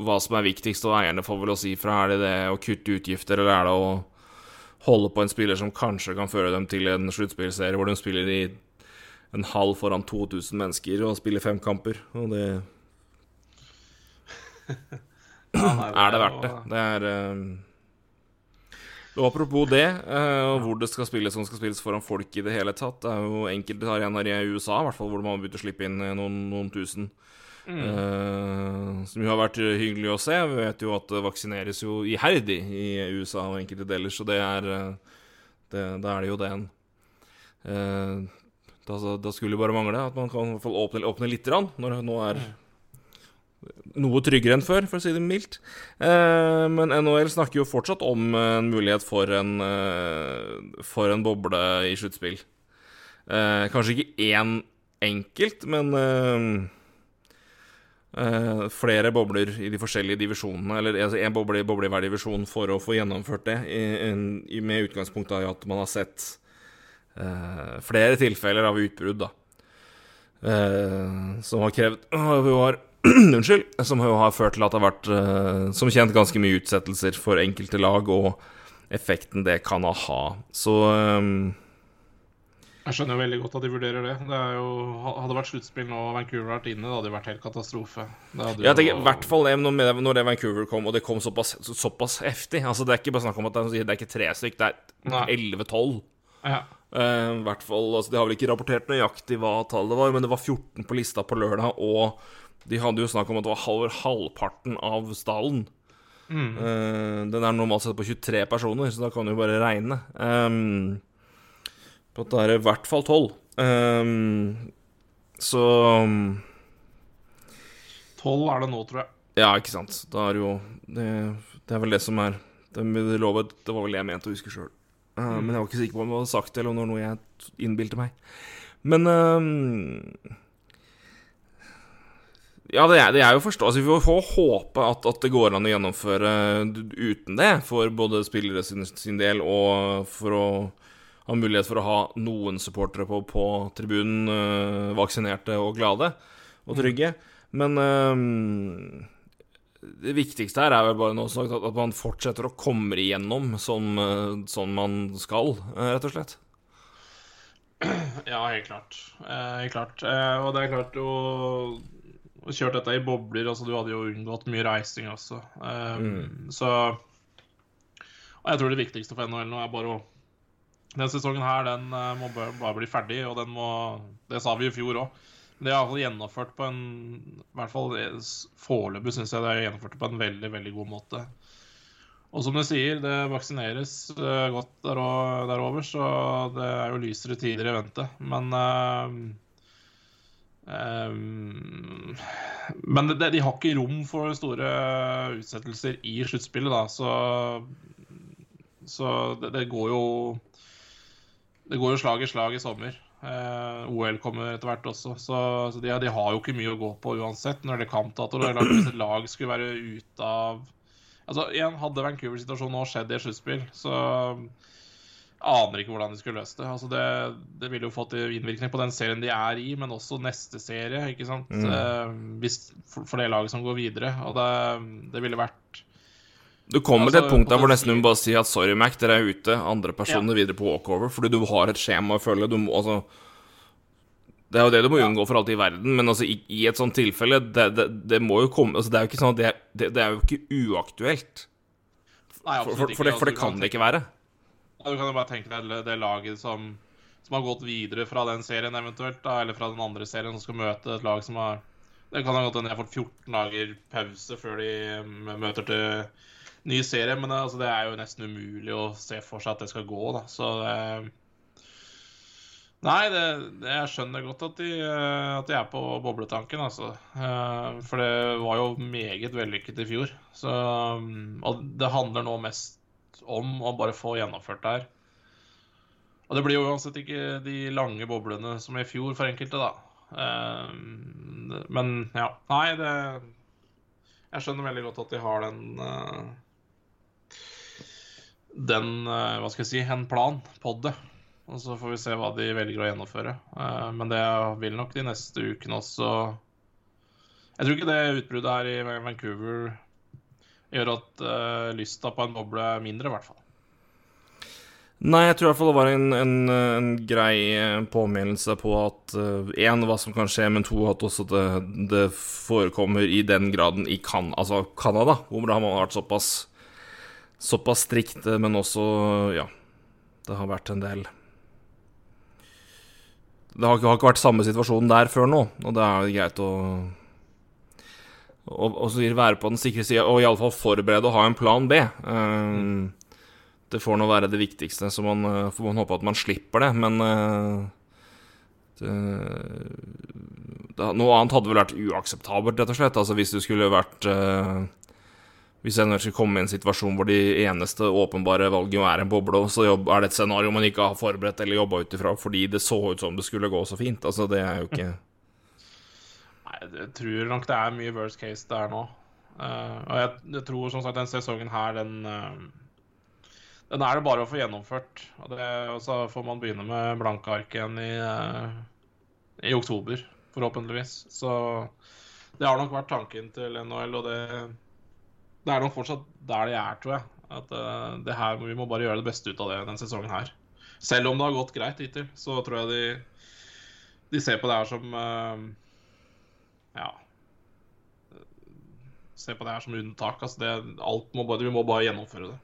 Hva som er viktigst, og eierne får vel å si fra. Er det det å kutte utgifter, eller er det å holde på en spiller som kanskje kan føre dem til en sluttspillserie hvor de spiller i en halv foran 2000 mennesker og spiller fem kamper? Og det er det verdt det. Det er eh, og Apropos det, eh, og hvor det skal spilles som skal spilles foran folk i det hele tatt. Det er jo enkelte arenaer i USA i hvert fall, hvor man har begynt å slippe inn eh, noen, noen tusen. Eh, som jo har vært hyggelig å se. Vi vet jo at det vaksineres jo iherdig i USA og enkelte deler, så det er det, Da er det jo det en eh, da, da skulle det bare mangle at man kan i hvert fall åpne, åpne litt, når det nå er noe tryggere enn før, for å si det mildt. Eh, men NHL snakker jo fortsatt om eh, en mulighet for en, eh, for en boble i sluttspill. Kanskje ikke én enkelt, men flere bobler i de forskjellige divisjonene. Eller altså én boble, boble i hver divisjon for å få gjennomført det, med utgangspunkt i at man har sett flere tilfeller av utbrudd, da. Som har krevd har Unnskyld. Som jo har ført til at det har vært, eh, som kjent, ganske mye utsettelser for enkelte lag, og effekten det kan ha. Så um... Jeg skjønner jo veldig godt at de vurderer det. Det jo, Hadde det vært sluttspill nå og Vancouver vært inne, det hadde jo vært helt katastrofe. Jeg tenker i hvert fall det når, det Vancouver kom, og det kom såpass, såpass heftig. Altså Det er ikke bare snakk om at det er, ikke tre stykk, det er 11-12. Ja. Uh, hvert fall, altså De har vel ikke rapportert nøyaktig hva tallet var, men det var 14 på lista på lørdag, og de hadde jo snakk om at det var over halvparten av stallen. Eh, den er normalt sett på 23 personer, så da kan du bare regne. Um, på at det er i hvert fall 12. Um, så um, Tolv er det nå, tror jeg. Ja, ikke sant. Da er jo Det, det er vel det som er Det, det, lovet, det var vel det jeg mente å huske sjøl. Men jeg var ikke sikker på om jeg hadde sagt det, eller om det var noe jeg innbilte meg. Men ehm, Ja, det er, det er jo forståelig. Vi får håpe at, at det går an å gjennomføre uten det, for både spillere sin, sin del og for å ha mulighet for å ha noen supportere på, på tribunen, eh, vaksinerte og glade og trygge. Men ehm, det viktigste her er vel bare nå sagt at, at man fortsetter å komme igjennom som, eh, sånn man skal, eh, rett og slett. Ja, helt klart. Eh, helt klart. Eh, og det er klart å å kjøre dette i bobler altså Du hadde jo unngått mye reising også. Mm. Så Og jeg tror det viktigste for NHL nå er bare å Den sesongen her, den eh, må bare bli ferdig, og den må Det sa vi i fjor òg. Det er iallfall gjennomført på en I hvert fall eh, foreløpig syns jeg det er gjennomført på en veldig, veldig god måte. Og som du sier, det vaksineres eh, godt der o- derover, så det er jo lysere tider i vente. Men eh, eh, Men det, de har ikke rom for store utsettelser i sluttspillet, da, så Så det, det går jo Det går jo slag i slag i sommer. Uh, OL kommer etter hvert også, så, så de, de har jo ikke mye å gå på uansett når det er kampdatoer. Eller hvis et lag skulle være ute av Altså, igjen, Hadde Vancouver-situasjonen nå skjedd i et sluttspill, så aner ikke hvordan de skulle løst det. Altså, det, det ville jo fått innvirkning på den serien de er i, men også neste serie, ikke sant? Eh, hvis, for, for det laget som går videre. Og det, det ville vært Du kommer til et Altså, punkt der hvor nesten du må bare si at sorry, Mac, dere er ute. Andre personer videre på walkover. Fordi du har et skjema å følge. Du må altså Det er jo det du må unngå for alt i verden, men altså i, i et sånt tilfelle det, det, det må jo komme altså Det er jo ikke sånn at det, det, er jo ikke uaktuelt. Nei, For, for, for, det, for det Altså, kan det ikke være. Ja, Du kan jo bare tenke deg det, laget som, som har gått videre fra den serien eventuelt, da, eller fra den andre serien, som skal møte et lag som har Det kan ha gått har fått 14 dager pause før de møter til ny serie, men altså, det er jo nesten umulig å se for seg at det skal gå, da. Så det Nei, det, det, jeg skjønner godt at de, eh, at de er på bobletanken, altså. Eh, For det var jo meget vellykket i fjor. Så, mm, og det handler nå mest om å bare få gjennomført det her. Og det blir jo uansett ikke de lange boblene som i fjor for enkelte, da. Eh, Men ja. Nei, det Jeg skjønner veldig godt at de har den eh, Den, eh, hva skal jeg si, en plan på det. Og så får vi se hva de velger å gjennomføre. Men det vil nok de neste ukene også Jeg tror ikke det utbruddet her i Vancouver gjør at uh, lysta på en boble er mindre, i hvert fall. Nei, jeg tror i hvert fall det var en, en, en grei eh, påminnelse på at én, hva som kan skje, men to, at også det, det forekommer i den graden i kan, altså Canada, hvor det har vært såpass såpass strikt, eh, men også, ja Det har vært en del Det har har ikke vært samme situasjon der før nå, og det er greit å og, og så være på den sikre sida, og iallfall forberede og ha en plan B. Um, det får nå være det viktigste, så man eh, får man håpe at man slipper det. Men uh, det, det, Noe annet hadde vel vært uakseptabelt, rett og slett. Altså Hvis du skulle vært uh, Hvis en skulle komme i en situasjon hvor de eneste åpenbare valgene er en boble, så er det et scenario man ikke har forberedt eller jobba ut ifra fordi det så ut som det skulle gå så fint. Altså Det er jo ikke Nei, jeg tror nok det er mye worst case der nå. Uh, og jeg, jeg tror som sagt den sesongen her, den uh, Den er det bare å få gjennomført. Og, det, og så får man begynne med blanke ark igjen i, uh, i oktober, forhåpentligvis. Så det har nok vært tanken til NHL, og det, det er nok fortsatt der de er, tror jeg. At det her, Vi må bare gjøre det beste ut av det den sesongen her. Selv om det har gått greit hittil, så tror jeg de, de ser på det her som Ja. Se på det her som unntak. Altså det, alt må bare, vi må bare gjennomføre det.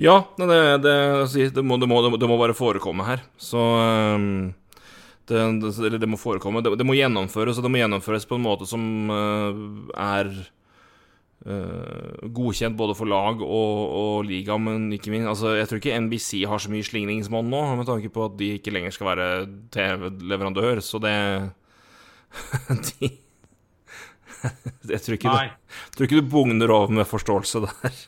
Ja, det, det, det, må, det, må, det må bare forekomme her. Så um, det, det, det må forekomme. Det, må gjennomføres, og det må gjennomføres på en måte som uh, er godkjent både for lag og, og liga, men ikke minst altså, Jeg tror ikke NBC har så mye slingringsmonn nå, med tanke på at de ikke lenger skal være TV-leverandør, så det de, Jeg tror ikke, du, tror ikke du bugner over med forståelse der.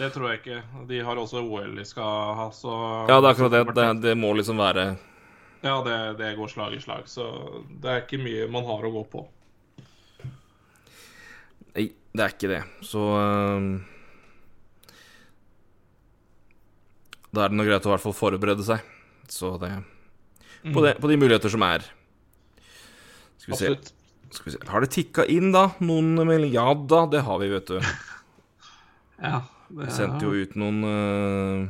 Det tror jeg ikke. De har også OL de skal ha, så Ja, det er akkurat det. Det, det må liksom være Ja, det, det går slag i slag, så det er ikke mye man har å gå på. Nei, det er ikke det. Så uh, Da er det noe greit å i hvert fall forberede seg. Så det På, det, på de muligheter som er. Skal vi se. Skal vi se. Har det tikka inn, da? Noen? Ja da, det har vi, vet du. Ja, Vi sendte jo ut noen uh,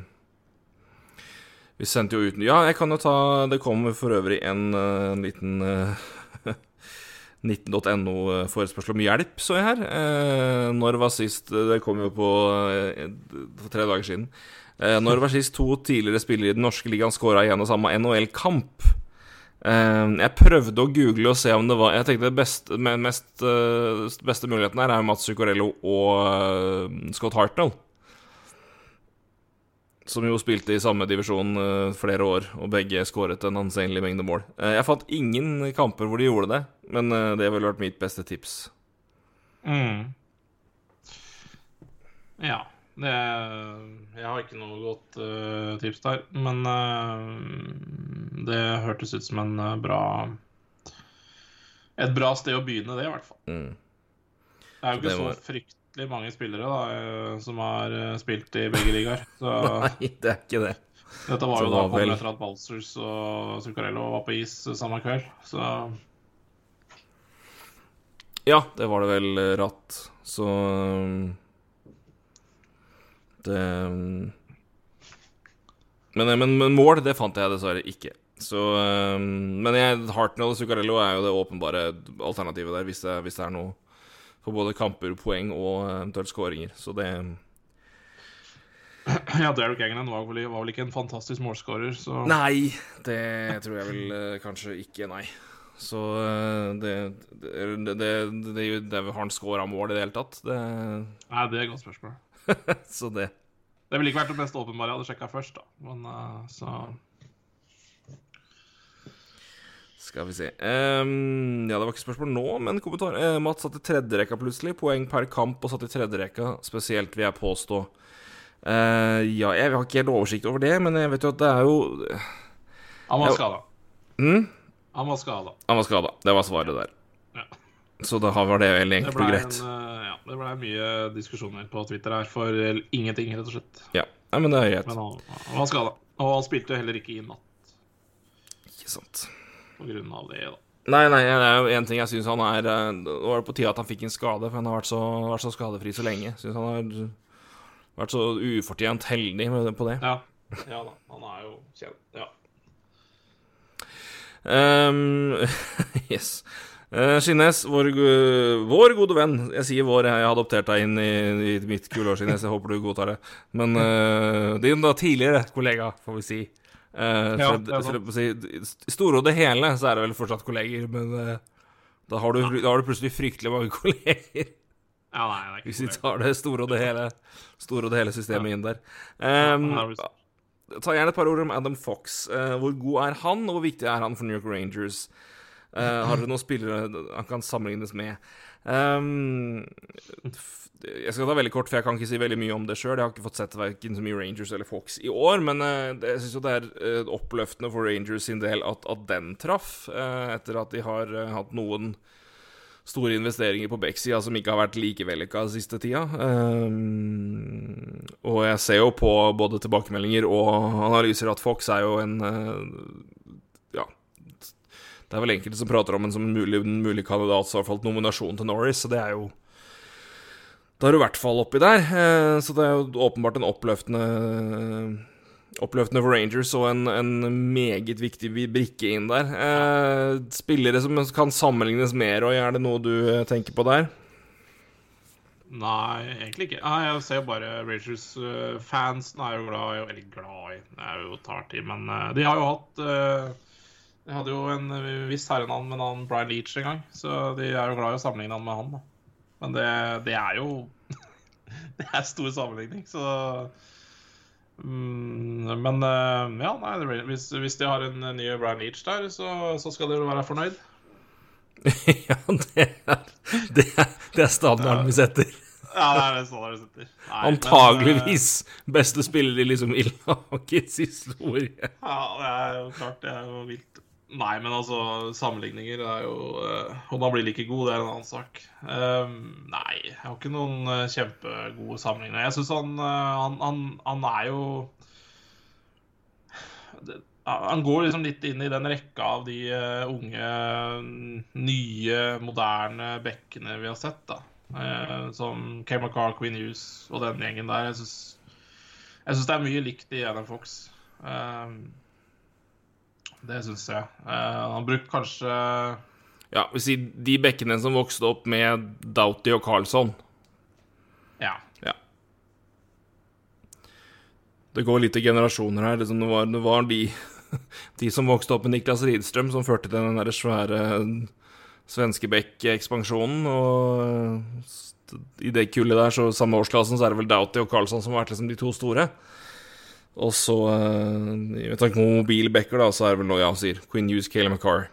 Vi sendte jo ut Ja, jeg kan jo ta Det kommer for øvrig en, uh, en liten øh, 19.no-forespørsel om hjelp, så jeg her. Eh, når var sist Det kom jo på eh, for tre dager siden. Eh, når var sist to tidligere spillere i den norske ligaen scora i en og samme NHL-kamp? Eh, jeg prøvde å google og se om det var Jeg tenkte det beste, eh, muligheten her er Mats Zuccarello og eh, Scott Hartnell. Som jo spilte i samme divisjon eh, flere år, og begge skåret en anseelig mengde mål. Eh, jeg fant ingen kamper hvor de gjorde det, men eh, det ville vært mitt beste tips. Mm. Ja. Det, jeg har ikke noe godt uh, tips der, men uh, det hørtes ut som en uh, bra Et bra sted å begynne, det, i hvert fall. Mm. Det er jo Så ikke så var- fryktelig mange spillere da, eh, som har eh, spilt i begge ligaer. Så Nei, det er ikke det. dette var jo da var vel- etter at Balsers og Zuccarello var på is samme kveld. Så Ja, det var det vel eh, ratt, så Det um, men, men, men mål, det fant jeg dessverre ikke. Så um, Men jeg, Hartnell og Zuccarello er jo det åpenbare alternativet der, hvis det, hvis det er noe for både kamper, poeng og eventuelt skåringer. Så det ja, Derek England var vel, var vel ikke en fantastisk målskårer, så Nei, det tror jeg vel eh, kanskje ikke, nei. Så eh, det det, det, det, det, Har han scora mål i det hele tatt? Det, Nei, det er et godt spørsmål. så det Det ville ikke vært det mest åpenbare jeg hadde sjekka først, da. Men eh, så Skal vi se um, Ja, det var ikke spørsmål nå, men kommentar. Uh, Mats satt i tredjerekka plutselig. Poeng per kamp og satt i tredjerekka. Spesielt, vil jeg påstå. Uh, ja, jeg har ikke helt oversikt over det, men jeg vet jo at det er jo Han var skada. hm? Han var skada. Han var skada. Det var svaret der. Ja. Så da var det veldig Det enkelt og greit. eh, ja, det ble mye diskusjoner på Twitter her for ingenting, rett og slett. Ja, Nei, men det er greit. Men han, han var skada. Og han spilte heller ikke i natt Ikke sant. På grunn av det, da. Nei, nei, det er jo en ting jeg syns han er eh, Nå var det på tide at han fikk en skade, for han har vært så, vært så skadefri så lenge. Syns han har vært så ufortjent heldig med, på det. Ja. ja da. Han er jo kjent. Ja. Um, yes. Uh, Skinnes, vår, vår gode venn. Jeg sier vår, jeg har adoptert deg inn i, i mitt kule år, Skinnes. Jeg håper du godtar det. Men uh, din da tidligere kollega, får vi si. Uh, Ja, så, det så si I store og det hele så er det vel fortsatt kolleger, men uh, da, har du, da har du plutselig fryktelig mange kolleger. ja, nei, det er Hvis vi tar det store og det hele Store og det hele systemet inn der. Um, ja, ta gjerne et par ord om Adam Fox. Uh, hvor god er han, og hvor viktig er han for New York Rangers? Uh, har dere noen spillere han kan sammenlignes med? Um, jeg skal ta veldig kort, for jeg kan ikke si veldig mye om det sjøl. Jeg har ikke fått sett verken så mye Rangers eller Fox i år, men eh, jeg syns jo det er eh, oppløftende for Rangers sin del at, at den traff, eh, etter at de har hatt noen store investeringer på Beck-sida som ikke har vært like vellykka siste tida. Og jeg ser jo på både tilbakemeldinger og analyser at Fox er jo en Ja. Det er vel enkelte som prater om en som mulig, mulig kandidat, så i hvert fall nominasjon til Norris, så det er jo Da er du i hvert fall oppi der. Eh, så det er jo åpenbart en oppløftende Oppløftende for Rangers og en, en meget viktig brikke inn der. Eh, spillere som kan sammenlignes mer, og er det noe du eh, tenker på der? Nei, egentlig ikke. Nei, jeg ser bare Rangers-fansen er jo glad i Eller glad i, det er jo tar i, men de har jo hatt De hadde jo en viss herrenavn med navn Brian Leach en gang, så de er jo glad i å sammenligne han med han. da. Men det, det er jo Det er stor sammenligning, så mm, Men uh, ja, nei, hvis, hvis, de har en ny Brian Leach der, så, så skal de jo være fornøyd. ja, det er, det er, det er standarden vi setter. Ja, det er det standarden vi setter. Nei, Antageligvis men, beste spiller i liksom i lagets historie. Ja, det er jo klart. Det er jo vilt. Nei, men altså, sammenligninger er jo uh, Om han blir like god, det er en annen sak. Um, nei, jeg har ikke noen uh, kjempegode sammenligninger. Jeg syns han, uh, han, han, han, er jo det, han går liksom litt inn i den rekka av de unge, nye, moderne bekkene vi har sett. da. Uh, som Kay McCarr, Queen Hughes og den gjengen der. Jeg syns det er mye likt i NM Fox. Uh, det syns jeg. han brukte kanskje Ja, vi sier de bekkene som vokste opp med Doughty og Carlsson. Ja. ja. Det går litt i generasjoner her. Liksom det, var, det var de de som vokste opp med Niklas Ridstrøm, som førte til den der svære svenske Beck-ekspansjonen. Og i det kullet der, så samme årsklassen, så er det vel Doughty og Carlsson som har vært liksom de to store. Og så Med tanke på mobilbacker, da, så er det vel noe jeg sier Queen Hughes, Caleb McCarr.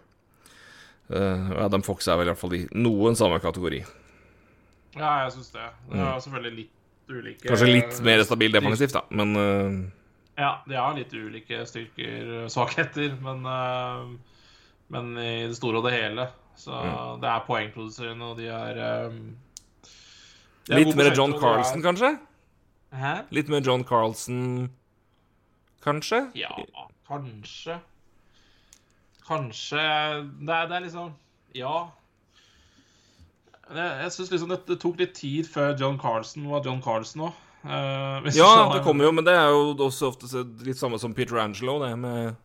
Uh, Adam Fox er vel i hvert fall i noen samme kategori. Ja, jeg syns det. Det er selvfølgelig litt ulike Kanskje litt mer stabil defensivt, da, men uh, ja, de har litt ulike styrker svakheter, men, uh, men, i det store og det hele Så mm. det er poengproduserende, og de er, um, de er Litt mer John Carlson, kanskje? Hæ? Litt mer John Carlson, kanskje? Ja, kanskje. Kanskje Det er, det er liksom Ja. Jeg syns liksom det, det, tok litt tid før John Carlson var John Carlson òg. Uh, ja, det kommer jo, men det er jo også ofte litt samme som Peter Angelo, det med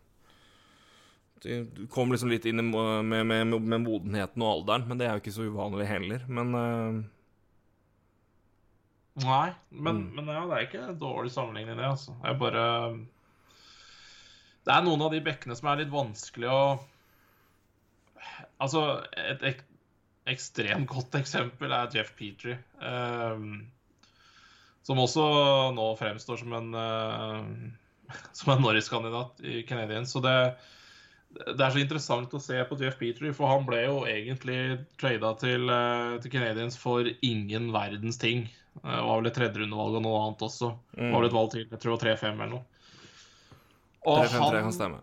Du kom liksom litt inn med, med, med, med, modenheten og alderen, men det er jo ikke så uvanlig heller. Men uh... Nei, men, mm. men, ja, det er ikke en dårlig sammenligning, det. altså. Jeg bare Det er noen av de bekkene som er litt vanskelig å Altså, et ek ekstremt godt eksempel er Jeff Petrie. Um, som også nå fremstår som en, uh, som en Norris-kandidat i Canadiens. Så det, det, er så interessant å se på Jeff Petrie, for han ble jo egentlig trada til, uh, til Canadiens for ingen verdens ting. Det uh, var vel et tredjerundevalg og noe annet også. Det var vel et valg til, jeg tror det var 3-5 eller noe. Og 3 -5, han, kan stemme.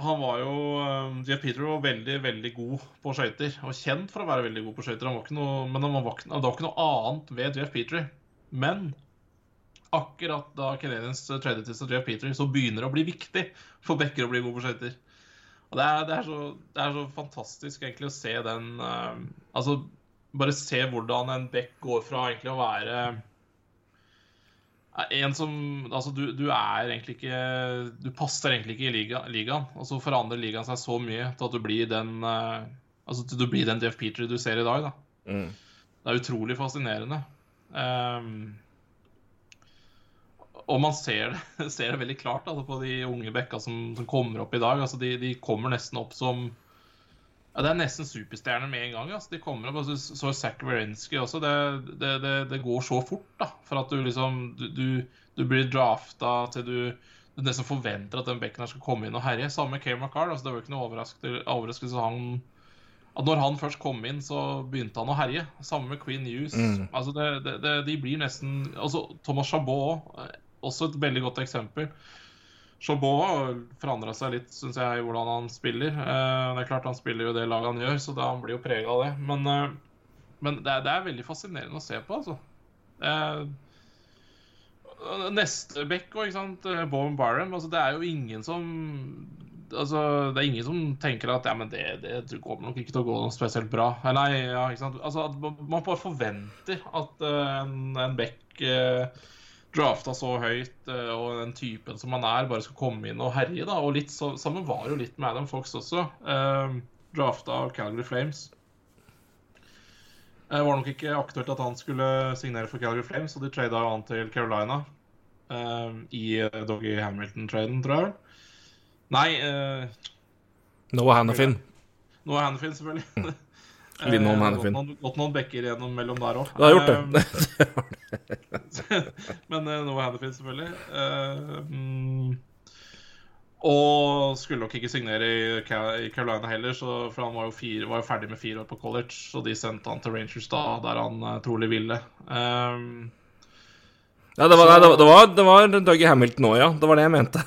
Han var jo Jeff Petrie var veldig veldig god på skøyter. Og kjent for å være veldig god på skøyter. Men han var, ikke, det var ikke noe annet ved Jeff Petrie men akkurat da Canadians tredje til Jeff Peter så begynner det å bli viktig for Becker å bli god på skøyter. Og det er, det, er så, det er, så, fantastisk egentlig å se den uh, Altså bare se hvordan en Beck går fra egentlig å være en som Altså, du, du, er egentlig ikke Du passer egentlig ikke i liga, ligaen. Og så forandrer ligaen seg så mye til at du blir den uh, Altså til du blir den Jeff Peter du ser i dag, da. Mm. Det er utrolig fascinerende. Um, og man ser det, ser det veldig klart altså, på de unge bekka som, som, kommer opp i dag. Altså, de, de, kommer nesten opp som ja, Det er nesten superstjerner med en gang. Altså. De kommer opp, altså, Så Zack Werensky også. Det, det, det, det, går så fort. da, For at du liksom Du, du, du blir drafta til du, du nesten forventer at den bekken her skal komme inn og herje. Samme med Kay McCarr. Altså, det var ikke noe overraskelse, overraskelse han at når han først kom inn, så begynte han å herje. Samme med Queen Hughes. Mm. Altså det, det, det, de blir nesten altså Thomas Chabot, eh, også et veldig godt eksempel. Chabot har forandra seg litt, syns jeg, i hvordan han spiller. Eh, det er klart Han spiller jo det laget han gjør, så da han blir jo prega av det. Men, eh, men det, er, det, er, veldig fascinerende å se på, altså. neste Beck òg, ikke sant. Bowen Byram. Altså, det er jo ingen som altså, det er ingen som tenker at ja, men det, det kommer nok ikke til å gå noe spesielt bra. Eh, Nei, ja, ikke sant? Altså, at man bare forventer at eh, en, en back uh, drafta så høyt, eh, og den typen som han er, bare skal komme inn og herje. da, og litt så, Sammen var jo litt med Adam Fox også. Eh, drafta av Calgary Flames. Det var nok ikke aktuelt at han skulle signere for Calgary Flames, og de trada han til Carolina eh, i eh, Doggy Hamilton-traden, tror jeg. Nei eh, Noah Hannafin. Noah Hannafin, selvfølgelig. Lindholm Eh, Hannafin. Gått noen, bekker gjennom mellom der òg. Det har gjort det. Men nå Noah Hannafin, selvfølgelig. Eh, mm, og skulle nok ikke signere i, i Carolina heller, så, for han var jo, fire, var jo ferdig med fire år på college. Så de sendte han til Rangers da, der han eh, trolig ville. Um, Ja, det var, nei, det var, det var, det var Dougie Hamilton òg, ja. Det var det jeg mente.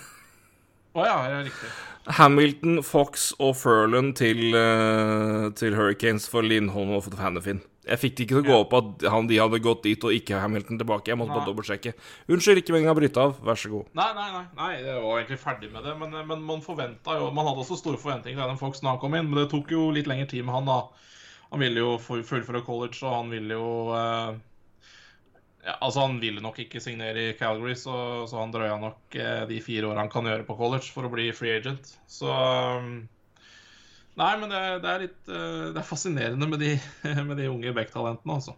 Å ja, ja, riktig. Hamilton, Fox og Furlan til, eh, til Hurricanes for Lindholm og for Hannafin. Jeg fikk det ikke til å gå opp at han, de hadde gått dit og ikke Hamilton tilbake. Jeg måtte bare dobbeltsjekke. Unnskyld, ikke meningen å bryte av. Vær så god. Nei, nei, nei, nei, jeg var egentlig ferdig med det. Men, men man forventa jo Man hadde også store forventninger til Adam Fox når han kom inn, men det tok jo litt lengre tid med han, da. Han ville jo fullføre college, og han ville jo eh, ja, Altså, han ville nok ikke signere i Calgary, så, så han drøya nok eh, de fire åra han kan gjøre på college for å bli free agent. Så um, Nei, men det, det er litt eh, Det er fascinerende med de, med de unge Beck-talentene, altså.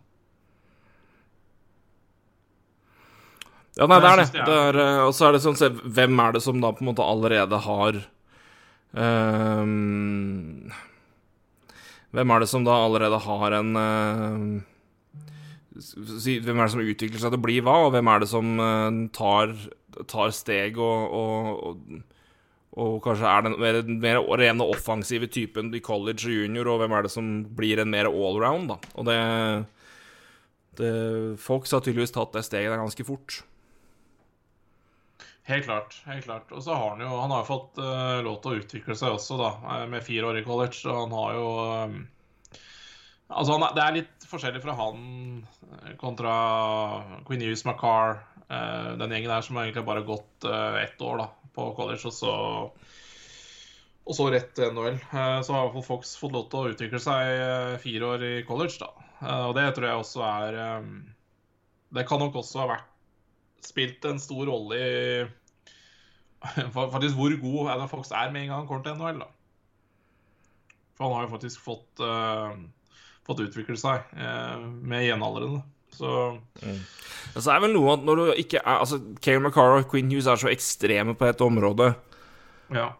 Ja, nei, det er det. det er- eh, og så er det sånn, se, hvem er det som da på en måte allerede har um, Hvem er det som da allerede har en si, Hvem er det som utvikler seg til å bli hva, og hvem er det som eh, tar, tar steg og, og, og, og kanskje er den mer, mer rene offensive typen i college og junior, og hvem er det som blir en mer allround, da. Og det, det Fox har tydeligvis tatt det steget der ganske fort. Helt klart. helt klart. Og så har han jo han har fått uh, lov til å utvikle seg også, da, eh, med fire år i college. Og han har jo eh, Altså, er- det er litt forskjellig fra han eh, kontra Queen Hughes, Macar, uh, den gjengen der som egentlig bare har gått uh, ett år da, på college, og så og så rett til NHL. Uh, Så har i hvert fall Fox fått lov til å utvikle seg eh, fire år i college, da. Eh, Og det tror jeg også er um, Det kan nok også ha vært spilt en stor rolle i faktisk hvor god Adam Fox er med en gang han kommer til NHL. da. For han har jo faktisk fått, eh, fått utvikle seg eh, med jevnaldrende. Så mm. så er vel noe at når du ikke er Altså, Kale McCarr og Quinn Hughes er så ekstreme på et område. ja.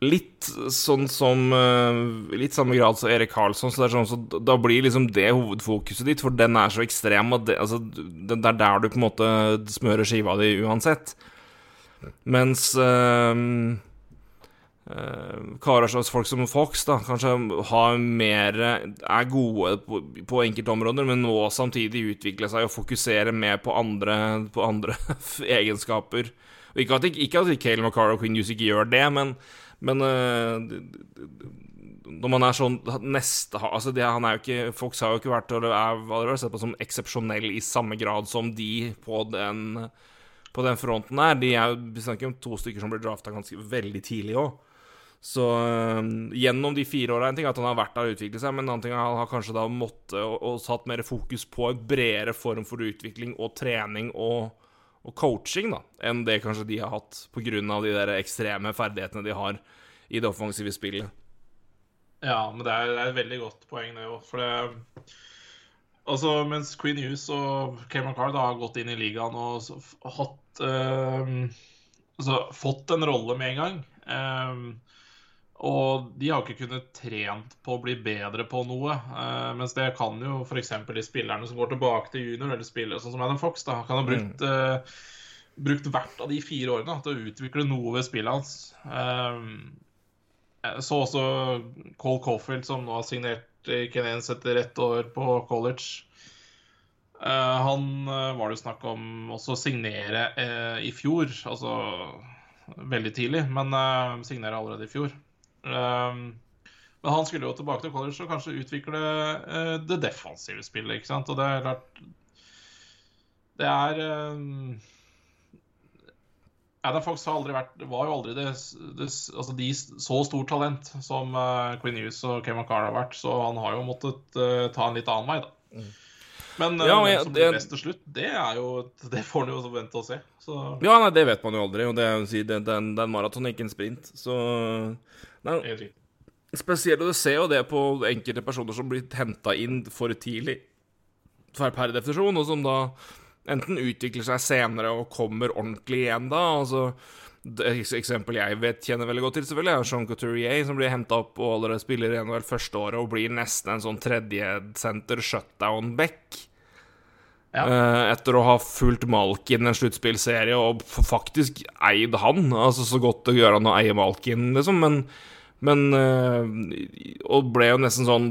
Litt sånn som eh, Litt samme grad som Erik Karlsson, så sånn så da blir liksom det hovedfokuset ditt, for den er så ekstrem at det, altså, det er der du på en måte smører skiva di uansett. Mens uh, karer som folk som Fox da kanskje har mer er gode på, på enkelte områder, men må samtidig utvikle seg og fokusere mer på andre, på andre egenskaper. Og ikke at, ikke at Kale McCarr og Queen Hughes ikke gjør det, men, men eh, når man er sånn neste altså det, han er jo ikke Fox har jo ikke vært eller er dere sett på som eksepsjonell i samme grad som de på den på den fronten her. De er, jo- to stykker som ble drafta ganske veldig tidlig òg. Så øh, gjennom de fire åra En ting er at han har vært der og utviklet seg, men en annen ting er at han har kanskje da måttet og, og satt mer fokus på en bredere form for utvikling og trening og, og coaching, da, enn det kanskje de har hatt av de der ekstreme ferdighetene de har i det offensive spillet. Ja, men det er, det er et veldig godt poeng, det òg. For det Altså, mens Queen Hughes og Cameron Carr har gått inn i ligaen og hatt uh, Altså fått en rolle med en gang. eh, og de har ikke kunnet trent på å bli bedre på noe. eh, mens det kan jo f.eks. de spillerne som går tilbake til junior, eller spillere sånn som Adam Fox, da, kan ha brukt, eh, brukt hvert av de fire årene da, til å utvikle noe ved spillet hans. Eh, så også Cole Caulfield, som nå har signert i Canadiens etter ett år på college. Eh, han eh, var det jo snakk om også å signere eh, i fjor, altså veldig tidlig, men signere allerede i fjor. Eh, men han skulle jo tilbake til college og kanskje utvikle eh, det defensive spillet, ikke sant. Og det er klart Det er eh, Adam Fox har aldri vært, var jo aldri det, det, altså de så stort talent som uh, Queen Hughes og Kevin McCarr har vært, så han har jo måttet uh, ta en litt annen vei, da. Men uh, Ja, hvem jeg- som det- best til slutt, det er jo Det får han jo vente og se. Så Ja, nei, det vet man jo aldri, og det å det, det, er det er en maraton, ikke en sprint. Så nei. Spesielt, og du ser jo det på enkelte personer som blir henta inn for tidlig for per definisjon, og som da enten utvikler seg senere og kommer ordentlig igjen da. altså et eksempel jeg vet kjenner veldig godt til, selvfølgelig, er Jean Couturier, som blir henta opp og allerede spiller i NHL første året og blir nesten en sånn tredjesenter shutdown-back. Ja. Eh, etter å ha fulgt Malkin en sluttspillserie og faktisk eid han. Altså så godt det gjør han å eie Malkin, liksom, men men eh, Og ble jo nesten sånn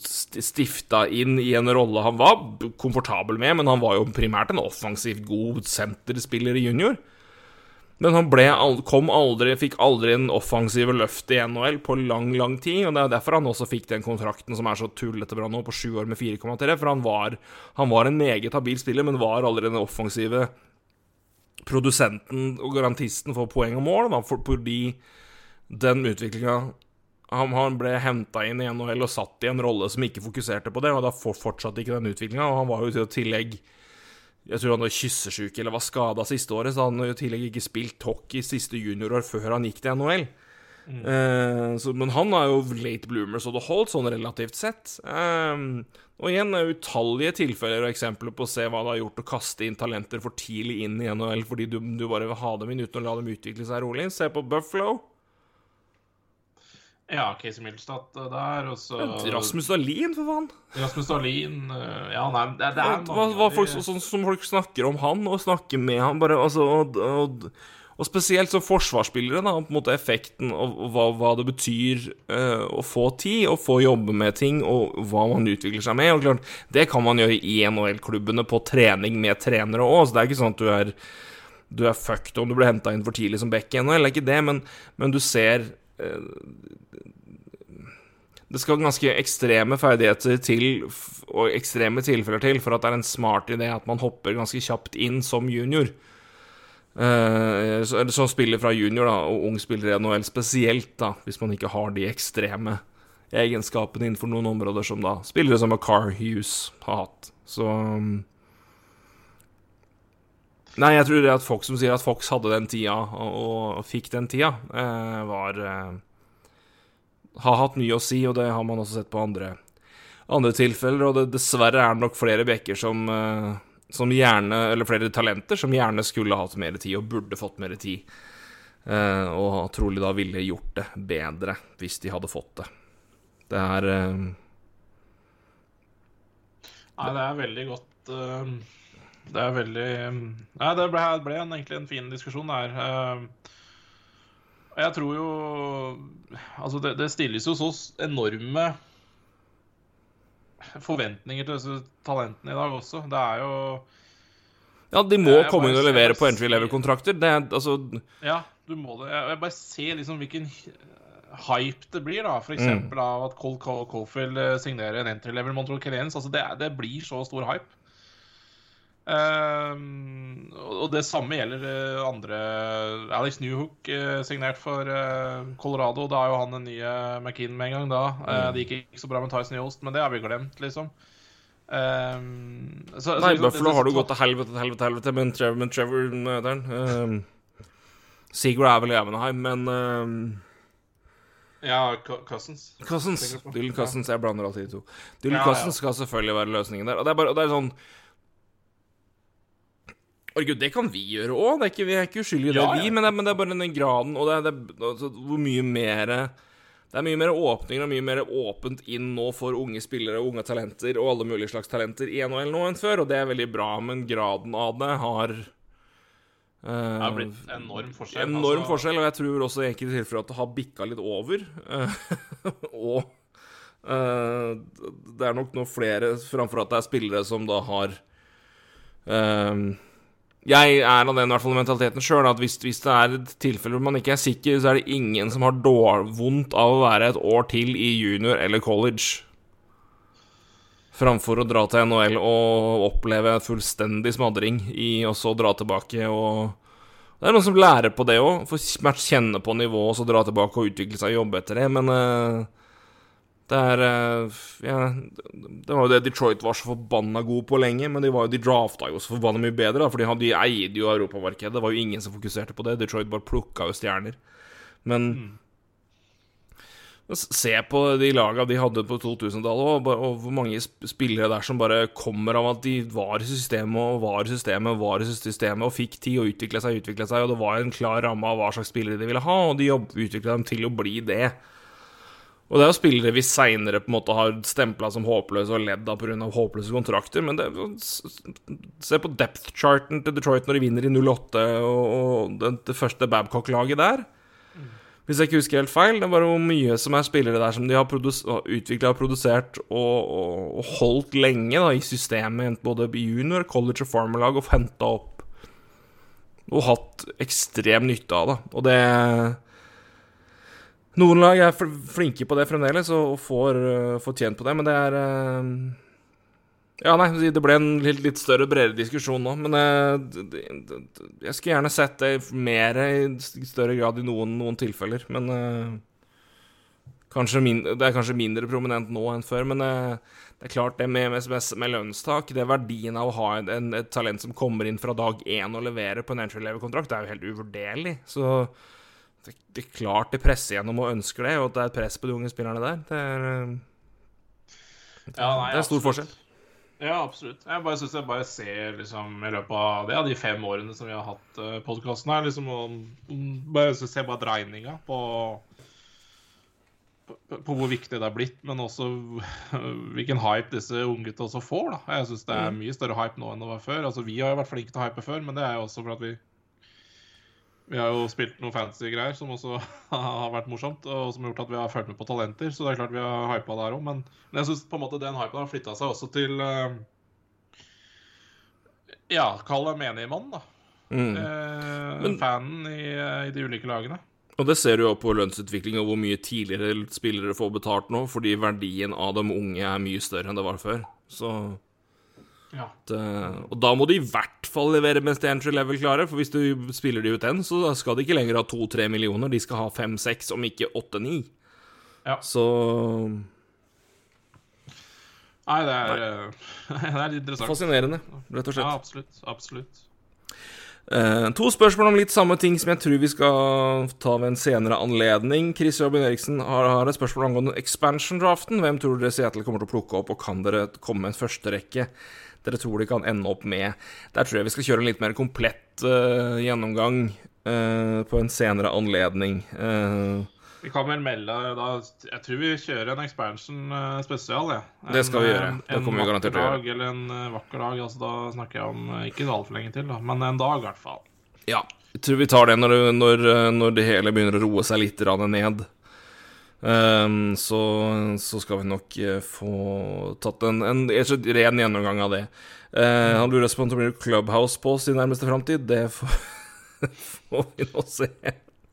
st- stifta inn i en rolle han var komfortabel med, men han var jo primært en offensivt god senterspiller i junior. Men han ble, kom aldri, fikk aldri en offensive løft i NHL på lang, lang tid. Og det er derfor han også fikk den kontrakten som er så tullete bra nå, på sju år med 4,3. For han var, han var en meget habil spiller, men var aldri den offensive produsenten og garantisten for poeng og mål, da, for, fordi den utviklinga han, han ble henta inn i NHL og satt i en rolle som ikke fokuserte på det, og da fortsatte ikke den utviklinga. Og han var jo i tillegg Jeg tror han var kyssesjuk eller var skada siste året, så han har i tillegg ikke spilt hockey siste juniorår før han gikk til NHL. Eh, så, men han er jo late bloomer, så det holdt sånn relativt sett. Eh, og igjen er utallige tilfeller og eksempler på å se hva det har gjort å kaste inn talenter for tidlig inn i NHL fordi du, du bare vil ha dem inn uten å la dem utvikle seg rolig. Se på Buffalo. Ja, Casey Milstad der, og så Rasmus Dahlin, for faen. Rasmus Dahlin eh, Ja, nei, det, det er Hva, hva folk, sånn som folk snakker om han, og snakker med han, bare altså Og, og, og spesielt som forsvarsspillere, da, på en måte effekten og, og hva, hva det betyr uh, å få tid, og få jobbe med ting, og hva man utvikler seg med. Og klart, Det kan man gjøre i NHL-klubbene på trening med trenere òg, så det er ikke sånn at du er du er fucked om du blir henta inn for tidlig som back i NHL, er ikke det, men, men du ser eh, det skal ganske ekstreme ferdigheter til, og ekstreme tilfeller til, for at det er en smart idé at man hopper ganske kjapt inn som junior. Eh, eller som spiller fra junior, da, og ung spiller i NHL spesielt, da, hvis man ikke har de ekstreme egenskapene innenfor noen områder som da spillere som Car Hughes har hatt. Så um, Nei, jeg tror det at folk som sier at Fox hadde den tida, og, og fikk den tida, eh, var eh, har hatt mye å si, og det har man også sett på andre, andre tilfeller. Og det, dessverre er det nok flere bekker som, eh, som gjerne Eller flere talenter som gjerne skulle hatt mer tid, og burde fått mer tid. Eh, og trolig da ville gjort det bedre hvis de hadde fått det. Det er eh, Nei, det er veldig godt eh, Det er veldig Nei, det ble, ble en, egentlig en fin diskusjon der. Eh, jeg tror jo Altså, det, det stilles jo så enorme forventninger til disse talentene i dag også. Det er jo Ja, de må Jeg komme inn og levere på entry level-kontrakter. Det er altså Ja, du må det. Jeg, jeg bare ser liksom hvilken hype det blir, da. For eksempel av at Cole Co- Caulfield eh, signerer en entry level Montreal Canadiens. Altså, det, det blir så stor hype. Ehm, og det samme gjelder eh, andre Alex Newhook, eh, signert for Colorado. Da er jo han den nye McKean med en gang, da. Eh, det gikk ikke så bra med Tyson Yost, men det har vi glemt, liksom. Ehm, så, Nei, Buffalo har du gått til helvete, helvete, helvete, men Trevor, men Trevor der um, Sigurd er vel i Evenheim, men um, Ja, Cousins. Cousins. Dylan Cousins, jeg blander alltid de to. Dylan Ja, ja. Cousins skal selvfølgelig være løsningen der. Og det er bare og det er sånn Herregud, det kan vi gjøre òg. Vi er ikke uskyldige i det, Ja, ja. vi. Men det, men det er bare den graden og det er, det altså, hvor mye mer Det er mye mer åpninger og mye mer åpent inn nå for unge spillere og unge talenter og alle mulige slags talenter i NHL nå enn før, og det er veldig bra, men graden av det har uh, Det har blitt enorm forskjell. Enorm altså. forskjell, og jeg tror også i enkelte tilfeller at det har bikka litt over. Eh, og uh, det er nok nå flere framfor at det er spillere som da har eh, Jeg er av den hvert fall mentaliteten sjøl at hvis, hvis det er et tilfelle hvor man ikke er sikker, så er det ingen som har vondt av å være et år til i junior eller college. Framfor å dra til NHL og oppleve fullstendig smadring i og så dra tilbake og, Det er noen som lærer på det òg. Får kjenne på nivået og så dra tilbake og utvikle seg og jobbe etter det, men eh, det er eh, ja, Det var jo det Detroit var så forbanna god på lenge, men de, var jo, de drafta jo så forbanna mye bedre, for de, hadde, de eide jo europamarkedet. Det var jo ingen som fokuserte på det. Detroit bare plukka jo stjerner. Men mm. Se på de laga de hadde på 2000-tallet, og, og hvor mange spillere der som bare kommer av at de var i systemet og var i systemet og var i systemet og fikk tid å utvikle seg og utvikle seg, og det var en klar ramme av hva slags spillere de ville ha, og de utvikla dem til å bli det. Og det er jo spillere vi seinere har stempla som håpløse og ledd av pga. håpløse kontrakter, men det, s- s- se på depth-charten til Detroit når de vinner i 08, og, og det, det første Babcock-laget der. Hvis jeg ikke husker helt feil, det er bare hvor mye som er spillere der som de har utvikla og produsert og, og, holdt lenge da, i systemet, både junior, college og farmerlag, og henta opp og hatt ekstrem nytte av det. Og det Noen lag er flinke på det fremdeles og og får, tjent på det, men det er uh, Ja, nei, det ble en litt, litt større, bredere diskusjon nå, men det, det, jeg skulle gjerne sett det mer i større grad i noen, noen tilfeller, men min, det er kanskje mindre prominent nå enn før, men det er klart det med, med, lønnstak, det er verdien av å ha en, en, et talent som kommer inn fra dag én og leverer på en entry level-kontrakt, det er jo helt uvurderlig. Så det, det er klart de presser gjennom og ønsker det, og at det er et press på de unge spillerne der. Det er, det, Ja, nei, det er stor forskjell. Ja, absolutt. Jeg bare synes jeg bare ser liksom i løpet av det, ja, de fem årene som vi har hatt uh, podkasten her, liksom og om, bare jeg bare dreininga på, på på hvor viktig det har blitt, men også hvilken hype disse unggutta også får. da. Jeg syns det er mye større hype nå enn det var før. Altså, Vi har jo vært flinke til å hype før, men det er jo også for at vi vi har jo spilt noen fancy greier som også har vært morsomt, og som har gjort at vi har fulgt med på talenter. Så det er klart vi har hypa der òg, men, jeg syns på en måte den hypen har flytta seg også til eh, Ja, kall det menigmannen, da. Mm. Eh, Men- fanen i, i de ulike lagene. Og det ser du jo på lønnsutvikling og hvor mye tidligere spillere får betalt nå, fordi verdien av de unge er mye større enn det var før. Så Ja. At, Og da må de i hvert fall levere mest entry level klare, for hvis du spiller de ut den, så skal de ikke lenger ha to-tre millioner, de skal ha fem-seks, om ikke åtte-ni. Ja. Så Nei, det er, Nei. det er interessant. fascinerende, rett og slett. Ja, absolutt. Absolutt. Eh, to spørsmål om litt samme ting som jeg tror vi skal ta ved en senere anledning. Chris Robin Eriksen har, har et spørsmål angående expansion-draften. Hvem tror dere Seattle kommer til å plukke opp, og kan dere komme med en førsterekke dere tror de kan ende opp med? Der tror jeg vi skal kjøre en litt mer komplett uh, gjennomgang uh, på en senere anledning. Uh, Vi kan vel melde da Jeg tror vi kjører en expansion spesial, jeg. Det skal vi gjøre. Det kommer vi en garantert til å dag eller en vakker dag. Altså, da snakker jeg om ikke altfor lenge til, da, men en dag i hvert fall. ja, jeg tror vi tar det når, når, når det hele begynner å roe seg litt ned. Ehm, så, så skal vi nok eh, få tatt en, en, en ren gjennomgang av det. Eh, han lurer på om det blir Clubhouse på oss i nærmeste framtid. Det får, får vi nå se.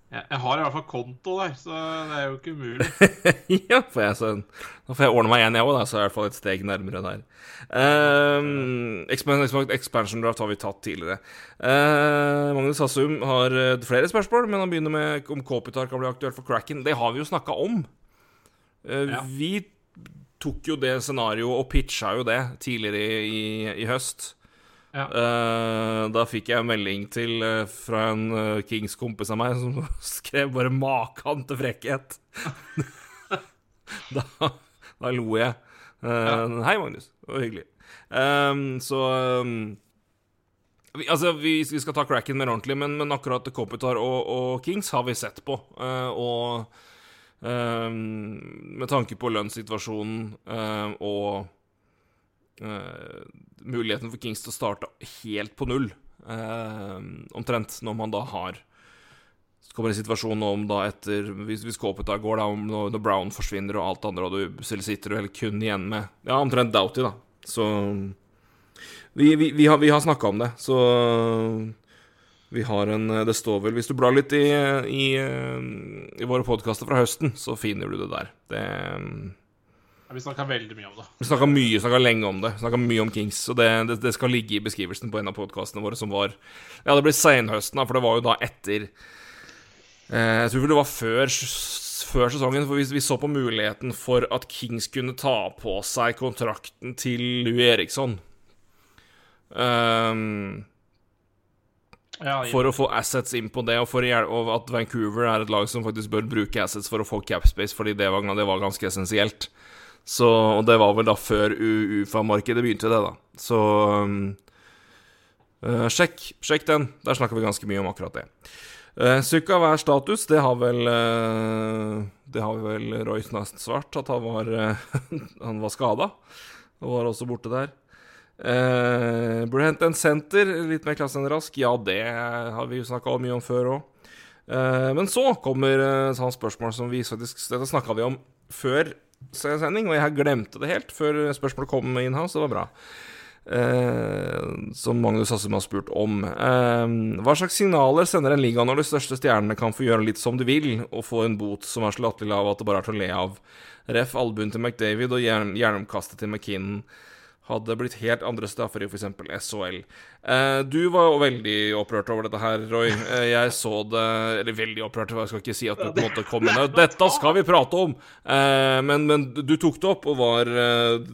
Jeg, har i hvert fall konto der, så det er jo ikke umulig. ja, får jeg, så, Nå får jeg ordne meg igjen, jeg òg, så er jeg i hvert fall et steg nærmere der. Um, expansion, expansion draft har vi tatt tidligere. Uh, Magnus Hassum har eh, flere spørsmål, men han begynner med om Kopitar kan bli aktuelt for Cracken. Det har vi jo snakka om. Uh, Ja. Vi tok jo det scenarioet og pitcha jo det tidligere i, i, i høst. Ja. Eh, da fikk jeg en melding til, uh, fra en uh, Kings-kompis av meg som skrev bare 'makan til frekkhet'. da, da lo jeg. Ja. Hei, Magnus. Det var hyggelig. Um, så um, vi, Altså, vi, vi skal ta cracken mer ordentlig, men, men akkurat Kopitar og, og Kings har vi sett på. eh, og um, med tanke på lønnssituasjonen og eh, muligheten for Kings til å starte helt på null, eh, omtrent, når man da har Så kommer en situasjon om da etter Hvis, hvis Kopitar går, da, om når Brown forsvinner og alt andre, og du selv sitter heller kun igjen med Ja, omtrent Doughty, da. Så Vi, vi, vi har, vi har snakka om det, så vi har en Det står vel Hvis du blar litt i, i, i våre podkaster fra høsten, så finner du det der. Det Vi snakka veldig mye om det. Vi snakka mye, snakka lenge om det. Snakka mye om Kings. Og det, det, det, skal ligge i beskrivelsen på en av podkastene våre som var Ja, det ble senhøsten, da, for det var jo da etter eh, Jeg tror det var før, før sesongen, for vi, vi, så på muligheten for at Kings kunne ta på seg kontrakten til Louis Eriksson. Um, ja, for å få assets inn på det, og, for, og at Vancouver er et lag som faktisk bør bruke assets for å få capspace, fordi det var, det var ganske essensielt. Så, og det var vel da før UFA-markedet begynte, det, da. Så uh, sjekk, sjekk den. Der snakker vi ganske mye om akkurat det. Uh, Sukka, hva er status? Det har vel uh, Det har vel Roy svart, at han var, uh, han var skada. Og var også borte der. Uh, burde hente en senter, litt mer klasse enn rask. Ja, det har vi jo snakka mye om før òg. Men så kommer uh, sånn spørsmål som vi faktisk Dette snakka vi om før sending, og jeg glemte det helt før spørsmålet kom inn her, så det var bra. Eh, som Magnus Assum har spurt om. Eh, hva slags signaler sender en liga når de største stjernene kan få gjøre litt som de vil, og få en bot som er så latterlig lav at det bare er til å le av? Ref. albuen til McDavid og hjernomkastet til McKinnon hadde blitt helt andre straffer i f.eks. SHL. Eh, du var jo veldig opprørt over dette her, Roy. Eh, jeg så det Eller veldig opprørt, jeg skal ikke si at du på en måte kom inn Dette skal vi prate om! Eh, men, men, du tok det opp og var eh,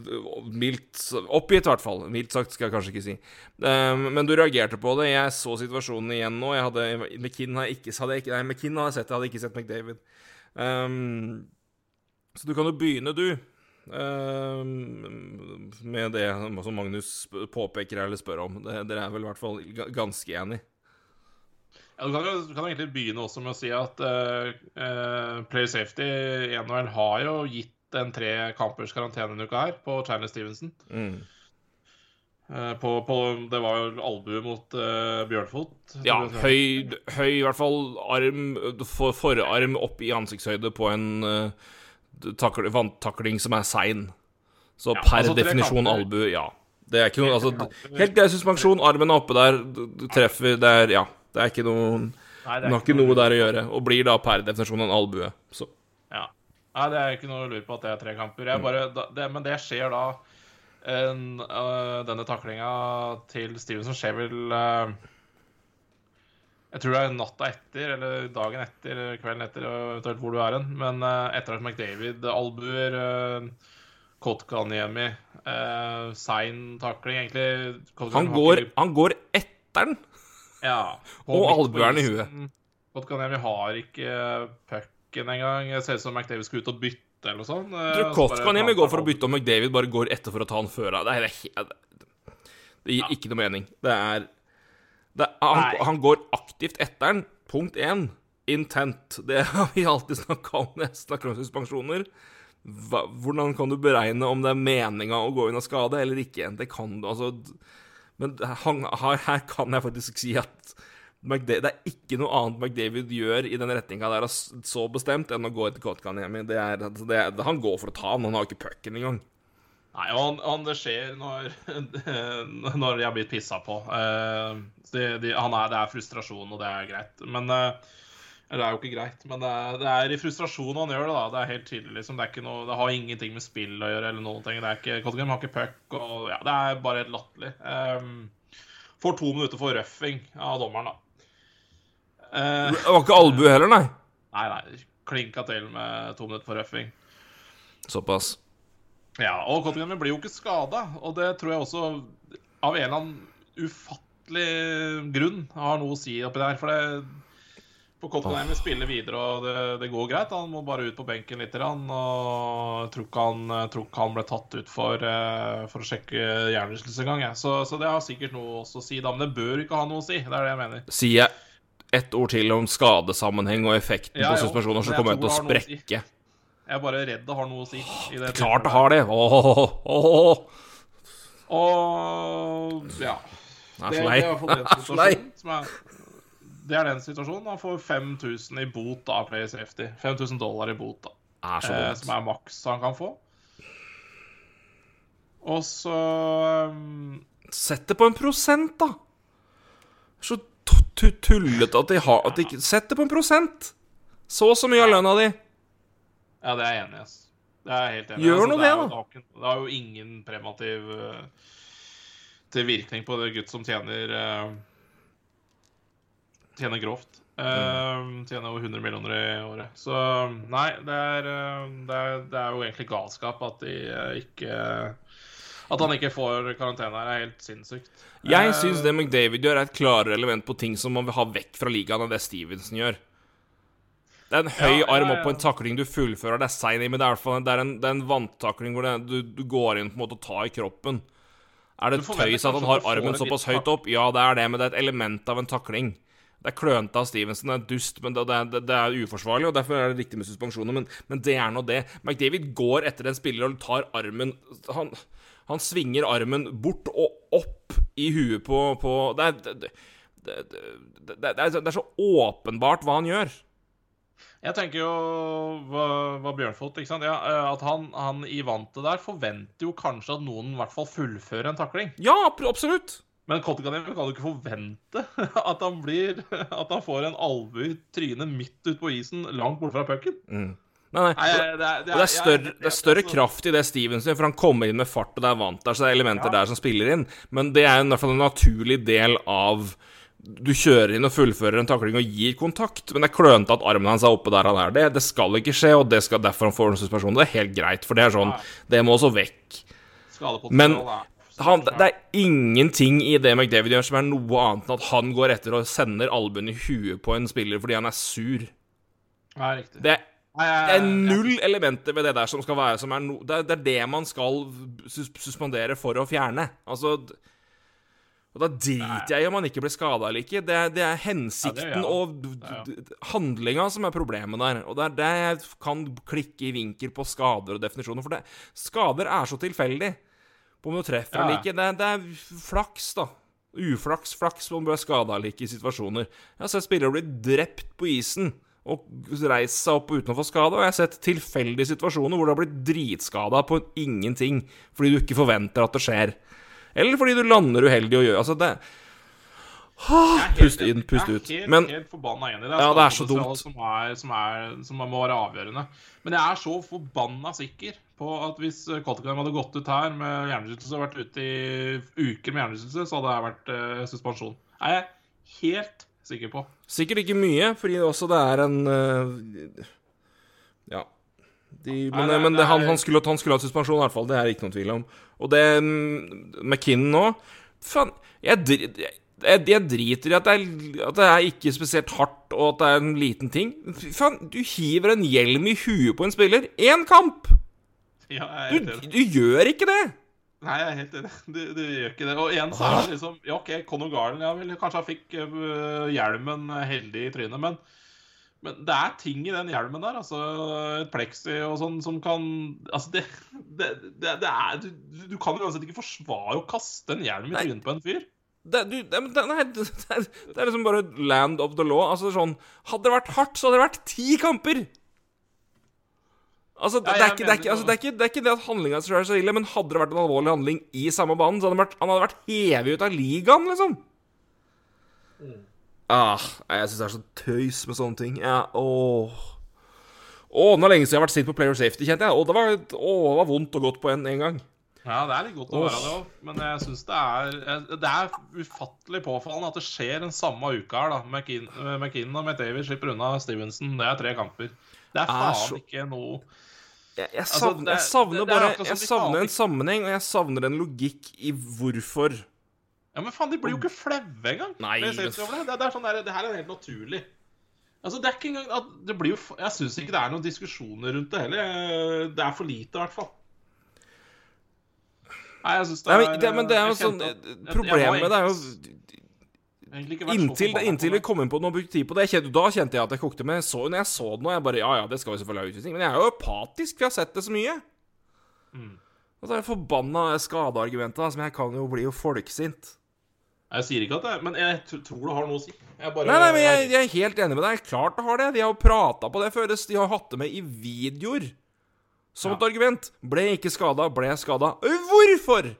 mildt Oppgitt, i hvert fall. Mildt sagt skal jeg kanskje ikke si. Eh, men du reagerte på det. Jeg så situasjonen igjen nå. Jeg hadde McKinn har ikke, ikke Nei, McKinn har jeg sett, jeg hadde ikke sett McDavid. Um, så du kan jo begynne, du. Uh, med det som Magnus påpeker eller spør om. Dere er vel i hvert fall ganske enig? Ja, du, kan, du kan egentlig begynne også med å si at uh, uh, Player Safety i NHL har jo gitt en tre kampers karantene denne uka her på Chandler Stevenson. Mm. Uh, på, på, det var jo albue mot Bjørnfot. Ja, høy, høy, i hvert fall arm, for, forarm opp i ansiktshøyde på en takl, vanntakling som er sein. Så ja, per altså, definisjon albue, ja. Det er ikke noe altså, Helt grei suspensjon, armen er oppe der, du treffer Det er Ja. Det er ikke noe Nei, det har ikke noe der å gjøre. Og blir da per definisjon en albue. Så. Ja. Nei, det er ikke noe å lure på at det er tre kamper. Bare, det, men det skjer da en, uh, Denne taklinga til Stevenson skjer vel uh, jeg tror det er natta etter, eller dagen etter, eller kvelden etter, eventuelt hvor du er hen. Men uh, etter at McDavid albuer uh, Kotkaniemi uh, Sein takling, egentlig han går, han går etter den! Ja. Og albueren i huet. Kotkaniemi har ikke pucken engang. Det ser ut som McDavid skal ut og bytte eller noe sånt. Jeg tror Kotkaniemi går for å bytte, og McDavid bare går etter for å ta han før. Det, er, det, det gir ja. ikke noe mening. Det er det, han, han, går aktivt etter den. Punkt én intent. Det har vi alltid snakka om når jeg snakker om suspensjoner. Hvordan kan du beregne om det er meninga å gå inn og skade eller ikke? Det kan du, altså Men han, her, her, kan jeg faktisk si at McDavid, det er ikke noe annet McDavid gjør i den retninga der så bestemt enn å gå etter Kotkaniemi. Det er, altså det er, han går for å ta han, han har ikke pucken engang. Nei, og han, han, det skjer når, når de har blitt pissa på. Uh, de, de, er, det er frustrasjon, og det er greit. Men uh, det er jo ikke greit, men det er, det er, i frustrasjon han gjør det. da, Det er helt tydelig. Liksom. Det, noe, det, har ingenting med spill å gjøre. eller noen ting. Det er ikke, Cottingham har ikke puck. og ja, Det er bare helt latterlig. Um, får to minutter for røffing av dommeren, da. Uh, det var ikke albue heller, nei? Nei, nei. Klinka til med to minutter for røffing. Såpass. Ja, og Cottingham blir jo ikke skada. Og det tror jeg også av en eller annen ufattelig grunn har noe å si oppi der. For det for oh. spiller videre, og det, det, går greit. Han må bare ut på benken litt. Og jeg tror ikke han, tror ikke han ble tatt ut for, eh, for å sjekke hjernerystelse engang. Så, så det har sikkert noe å si, da. Men det bør ikke ha noe å si. Det er det jeg mener. Sier jeg ett ord til om skadesammenheng og effekten ja, på suspensjoner, så kommer jeg til å sprekke. Si. Jeg er bare redd det har noe å si. Det Klart det har det! Åh, åh, åh. Og ja. Det, det, er den er Det er den situasjonen. Han får 5000 i bot av Play Safety. 5000 dollar i bot, da. Er eh, som er maks han kan få. Og så um... Sett det på en prosent, da! Så tullete at de har at de, Sett det på en prosent! Så og så mye av lønna di. Ja, det er jeg enig i. Det er helt enig. Gjør nå det, det, jo- da. det har Det jo ingen premativ uh, til virkning på det gutt som tjener uh, Tjener grovt. Eh, tjener over 100 millioner i året. Så nei, det er, det er, det er jo egentlig galskap at de ikke At han ikke får karantene her, er helt sinnssykt. Jeg syns det McDavid gjør, er et klarere element på ting som man vil ha vekk fra ligaen, enn det Stevenson gjør. Det er en høy Ja, arm opp på en takling du fullfører, det er sein i, men det er, i det er en, det er en vanntakling hvor det, du, du går inn på en måte og tar i kroppen. Er det tøys at han har armen såpass høyt opp? Ja, det er det, men det er et element av en takling. Det er klønete av Stevenson, det er dust, men det, det, det, er uforsvarlig, og derfor er det riktig med suspensjoner, men, men det er nå det. McDavid går etter en spiller og tar armen Han, han svinger armen bort og opp i huet på, på det, er, det er så åpenbart hva han gjør. Jeg tenker jo hva, Bjørnfot, ikke sant? Ja, eh, at han, han i vantet der forventer jo kanskje at noen i hvert fall fullfører en takling. Ja, absolutt. Men Kotkaniemi kan jo ikke forvente at han blir At han får en albue i trynet midt ute på isen, langt borte fra pucken. Mm. Nei, nei. Nei, det, er- det, er større, det er større altså. kraft i det Stevens gjør, for han kommer inn med fart, og det er vant der, så det er elementer Ja. der som spiller inn. Men det er i hvert fall en naturlig del av Du kjører inn og fullfører en takling og gir kontakt, men det er klønete at armen hans er oppe der han er. Det, det skal ikke skje, og det skal derfor han får en suspensjon. Det er helt greit, for det er sånn Det må også vekk. Men Han, det er ingenting i det McDavid gjør som er noe annet enn at han går etter og sender albuen i huet på en spiller fordi han er sur. Riktig. Det er Det er null elementer ved det der som skal være som er no, det, er, det man skal suspendere for å fjerne. Altså Og da driter jeg i om han ikke blir skada eller ikke. Det er, det er hensikten Ja, det er ja. og handlinga som er problemet der. Og det er det jeg kan klikke i vinkel på skader og definisjoner. For det, skader er så tilfeldig på om du treffer Ja, eller ikke. Det, det er flaks, da. Uflaks, flaks om du er skada eller ikke i situasjoner. Jeg har sett spillere bli drept på isen og reist seg opp uten å få skade, og jeg har sett tilfeldige situasjoner hvor du har blitt dritskada på ingenting fordi du ikke forventer at det skjer. Eller fordi du lander uheldig og gjør Altså, det Jeg helt Pust inn, pust Jeg er ut. Helt, Men- helt forbanna enig. Ja, det er så skadepotensialet dumt. Som, er, som, er, som må være avgjørende. Men jeg er så forbanna sikker på at hvis Kotkheim hadde gått ut her med hjernerystelse og vært ute i uker med hjernerystelse, så hadde det vært uh, suspensjon. Er helt sikker på. Sikkert ikke mye, fordi også det er en uh, Ja. De, men Nei, nei, men det, han, han, skulle, han skulle ha suspensjon, i hvert fall. Det er ikke noen tvil om. Og det mm, McKinnon nå Faen, jeg, jeg, jeg, driter i at det, er, at det er ikke spesielt hardt, og at det er en liten ting. Faen, du hiver en hjelm i huet på en spiller. Én kamp! Ja, Du, du gjør ikke det! Nei, jeg er helt enig. Du, du gjør ikke det. Og igjen så er det liksom Ja, OK, Conor Garden ja, vel, kanskje han fikk øh, hjelmen heldig i trynet, men, men det er ting i den hjelmen der, altså et pleksi og sånn, som kan Altså, det, det, det, det er du, du kan jo uansett ikke forsvare å kaste en hjelm i trynet på en fyr. Det, du, det, det, nei, det, er, det er liksom bare land of the law. Altså sånn Hadde det vært hardt, så hadde det vært ti kamper! Altså, det, Ja, er ikke, det, er ikke, altså, det, er ikke, det er ikke det at handlinga er så ille, men hadde det vært en alvorlig handling i samme banen, så hadde vært, han hadde vært hevet ut av ligaen, liksom. Ah, jeg syns det er så tøys med sånne ting. Ja, åh. Åh, nå er lenge siden jeg har vært sint på Player Safety, kjente jeg. Åh, det var, åh, det var vondt og godt på en, en gang. Ja, det er litt godt å være det òg, men jeg syns det er Det er ufattelig påfallende at det skjer den samme uka her, da. McKin- McKinnon og McDavid slipper unna Stevenson. Det er tre kamper. Det er Er faen så- ikke noe Jeg, jeg, Altså, savner, det- jeg savner det- det er bare Jeg savner en sammenheng, og jeg savner en logikk i hvorfor. Ja, men faen, de blir jo ikke flaue engang. Nei, Det, det, det, er sånn der, det her er helt naturlig. Altså, det er ikke engang at det blir jo, Jeg syns ikke det er noen diskusjoner rundt det heller. Det er for lite, i hvert fall. Nei, jeg syns det Nei, er men, det, men det er jo sånn var Problemet det er jo Inntil, inntil vi kom inn på noe brukte tid på det, kjente, da kjente jeg at jeg kokte. Men jeg så, når jeg så det nå, jeg bare Ja, ja, det skal vi selvfølgelig ha utvisning. Men jeg er jo apatisk, for jeg har sett det så mye. Mm. Og så er det forbanna skadeargumentet, som jeg kan jo bli jo folksint. Jeg sier ikke at det Men jeg tror det har noe å si. Bare, Nei, nei, men jeg, jeg er helt enig med deg. Klart det har det. De har jo prata på det før. De har hatt det med i videoer. Som Ja. et argument. Ble ikke skada, ble skada. Hvorfor?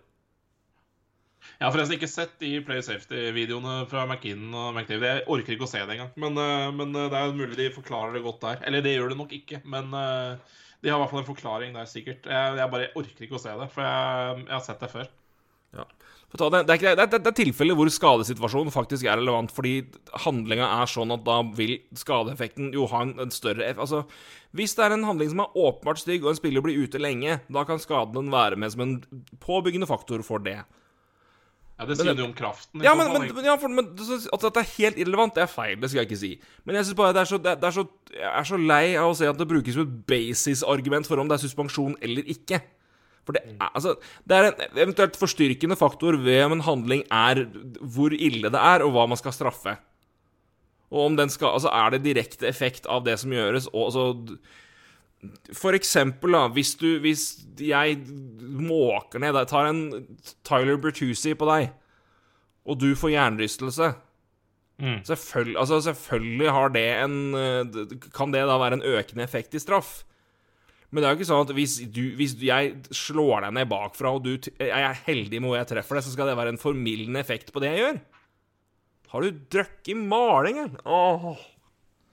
Jeg har forresten ikke sett de Play Safety-videoene fra McInn og McDavid. Jeg orker ikke å se det engang. Men, eh, men eh, det er mulig de forklarer det godt der. Eller det gjør det nok ikke, men eh, de har i hvert fall en forklaring der, sikkert. Jeg, jeg bare orker ikke å se det, for jeg, jeg har sett det før. Det, det, er, det, det er tilfeller hvor skadesituasjonen faktisk er relevant, fordi handlinga er sånn at da vil skadeeffekten jo ha en, en større eff... Altså, hvis det er en handling som er åpenbart stygg, og en spiller blir ute lenge, da kan skaden være med som en påbyggende faktor for det. Ja, Det sier jo om kraften. Ja, men, men, men, ja, for, men At dette er helt irrelevant, det er feil. Det skal jeg ikke si. Men jeg synes bare det er så, det er, det er så, jeg er så lei av å se at det brukes som et basis-argument for om det er suspensjon eller ikke. For det er, altså, det er en eventuelt forstyrkende faktor ved om en handling er hvor ille det er, og hva man skal straffe. Og om den skal Altså, er det direkte effekt av det som gjøres, og altså For eksempel, da, hvis du Hvis jeg måker ned Jeg tar en Tyler Bertuzzi på deg, og du får hjernerystelse Mm. Selvfølgelig, altså selvfølgelig har det en Kan det da være en økende effekt i straff? Men det er jo ikke sånn at hvis, du, hvis jeg slår deg ned bakfra, og du jeg er heldig med hvor jeg treffer deg, så skal det være en formildende effekt på det jeg gjør? Har du drukket maling, eller? Åh.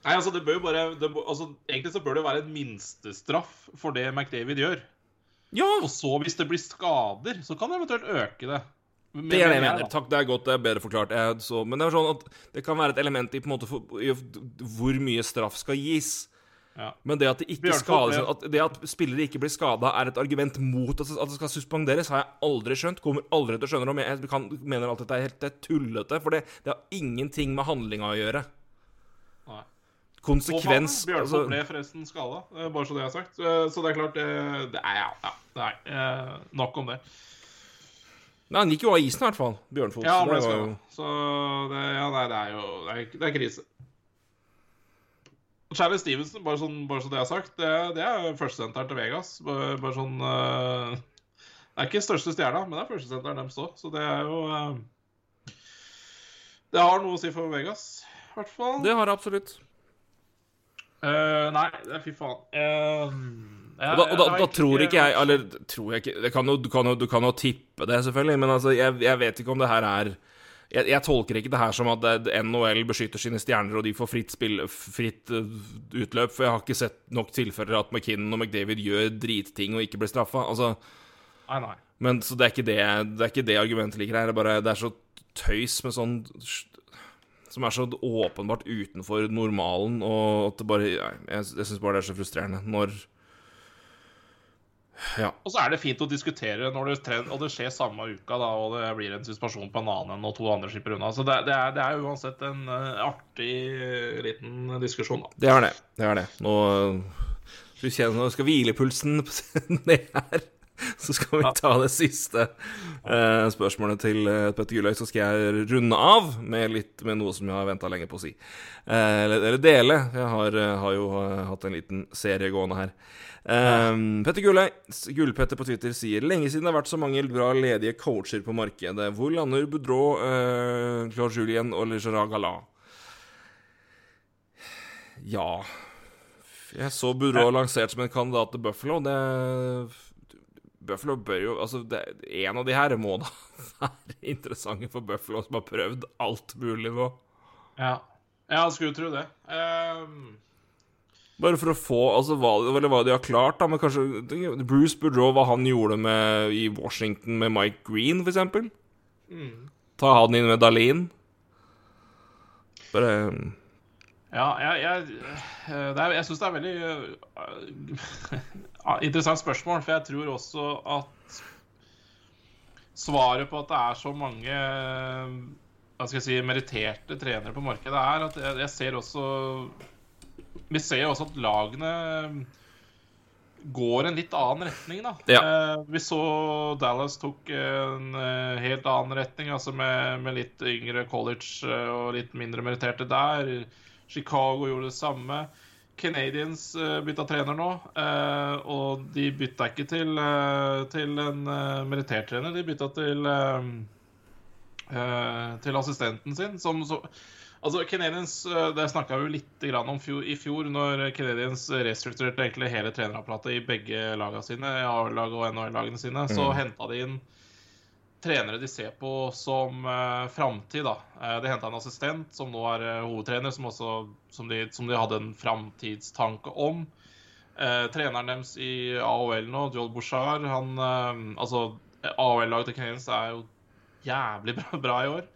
Nei, altså, det bør jo bare det, altså, Egentlig så bør det være en minstestraff for det McDavid gjør. Ja! Og så, hvis det blir skader, så kan det eventuelt øke det. Men- Det er det jeg mener. Takk, det er godt. Det er bedre forklart. Jeg, så, men det er sånn at det kan være et element i på en måte for, i, hvor mye straff skal gis. Ja. Men det at, det Bjørnfot skades, at det at spillere ikke blir skada, er et argument mot at, det skal suspenderes, har jeg aldri skjønt. Kommer aldri til å skjønne det. Jeg kan, mener alltid at det er helt det er tullete. For det, det har ingenting med handlinga å gjøre. Nei. Konsekvens Bjørnfot altså, ble forresten skada, bare så det er sagt. Eh, Så det er klart det, det er, Ja, ja. Nei. eh, Nok om det. Nei, Han gikk jo av isen, i hvert fall. Bjørnfot. Ja, han ble skada. Så det, ja, nei, det er jo Det er, det er krise. Charlie Stevenson, bare, sånn, bare så det er sagt, det, det er førstesenteren til Vegas. Bare, bare sånn uh, Det er ikke største stjerna, men det er førstesenteren deres òg, så det er jo uh, Det har noe å si for Vegas, i hvert fall. Det har det absolutt. Uh, nei, fy faen. Eh, Og da, og da, da tror ikke jeg Eller tror jeg ikke det kan jo, Du kan jo, du kan jo tippe det, selvfølgelig, men altså, jeg, jeg vet ikke om det her er jeg, jeg tolker ikke det her som at det, NHL beskytter sine stjerner, og de får fritt, spill, fritt uh, utløp, for jeg har ikke sett nok tilfeller at McKinnon og McDavid gjør dritting og ikke blir straffa. Altså, Nei, nei. men så det er ikke det, det er ikke det argumentet ligger her. Det er bare det er så tøys med sånn Som er så åpenbart utenfor normalen, og at det bare Jeg, jeg syns bare det er så frustrerende når Ja. Og så er det fint å diskutere når det, trend, og det skjer samme uka, da, og det blir en suspensjon på en annen og to andre skipper unna. Så det, det, er, det er uansett en eh, artig eh, liten diskusjon, da. Det er det. Det er det. Nå du skal vi kjenne, nå skal hvilepulsen ned her. Så skal vi ta det siste eh, spørsmålet til eh, Petter Gulløy. Så skal jeg runde av med, litt, med noe som jeg har venta lenge på å si. Eh, eller, eller dele. Jeg har, har jo hatt en liten serie gående her. Eh, Petter Gulløy, Gullpetter på Twitter, sier lenge siden det har vært så mange bra ledige coacher på markedet. Hvor lander Boudreau, uh, Claude Julien og Gerard Gallat? Ja Jeg så Boudreau lansert som en kandidat til Buffalo. Det Buffalo bør jo Altså, det, en av de her må da være interessante for Buffalo, som har prøvd alt mulig nå. Ja. Jeg skulle tro det. Ehm, Bare for å få Altså, hva, eller hva de har klart, da, men kanskje Bruce Boudreau, hva han gjorde med, i Washington med Mike Green, for eksempel. Ta han inn med Dahlin. Bare ja, jeg, jeg, eh, er, jeg syns det er veldig uh, interessant spørsmål, for jeg tror også at svaret på at det er så mange eh, hva skal jeg si, meritterte trenere på markedet, er at jeg, jeg ser også Vi ser jo også at lagene går en litt annen retning, da. Ja. Eh, vi så Dallas tok en eh, helt annen retning, altså med, med litt yngre college eh, og litt mindre meritterte der. Chicago gjorde det samme. Canadians bytta trener nå, eh, og de bytta ikke til, eh, til en merittert trener. De bytta til eh, eh, til assistenten sin, som så Altså, Canadiens, eh, Det snakka vi jo litt om fjor, i fjor, når Canadiens restrukturerte egentlig hele trenerapparatet i begge lagene sine, A-lag og NHL-lagene sine. Så Mm. henta de inn trenere de ser på som uh, framtid. Eh, de henta en assistent som nå er uh, hovedtrener, som, også, som, de, som de hadde en framtidstanke om. Uh, treneren deres i AOL nå, Joel Bouchard, han uh, Altså, AOL-laget til Canadiens er jo jævlig bra, bra i år.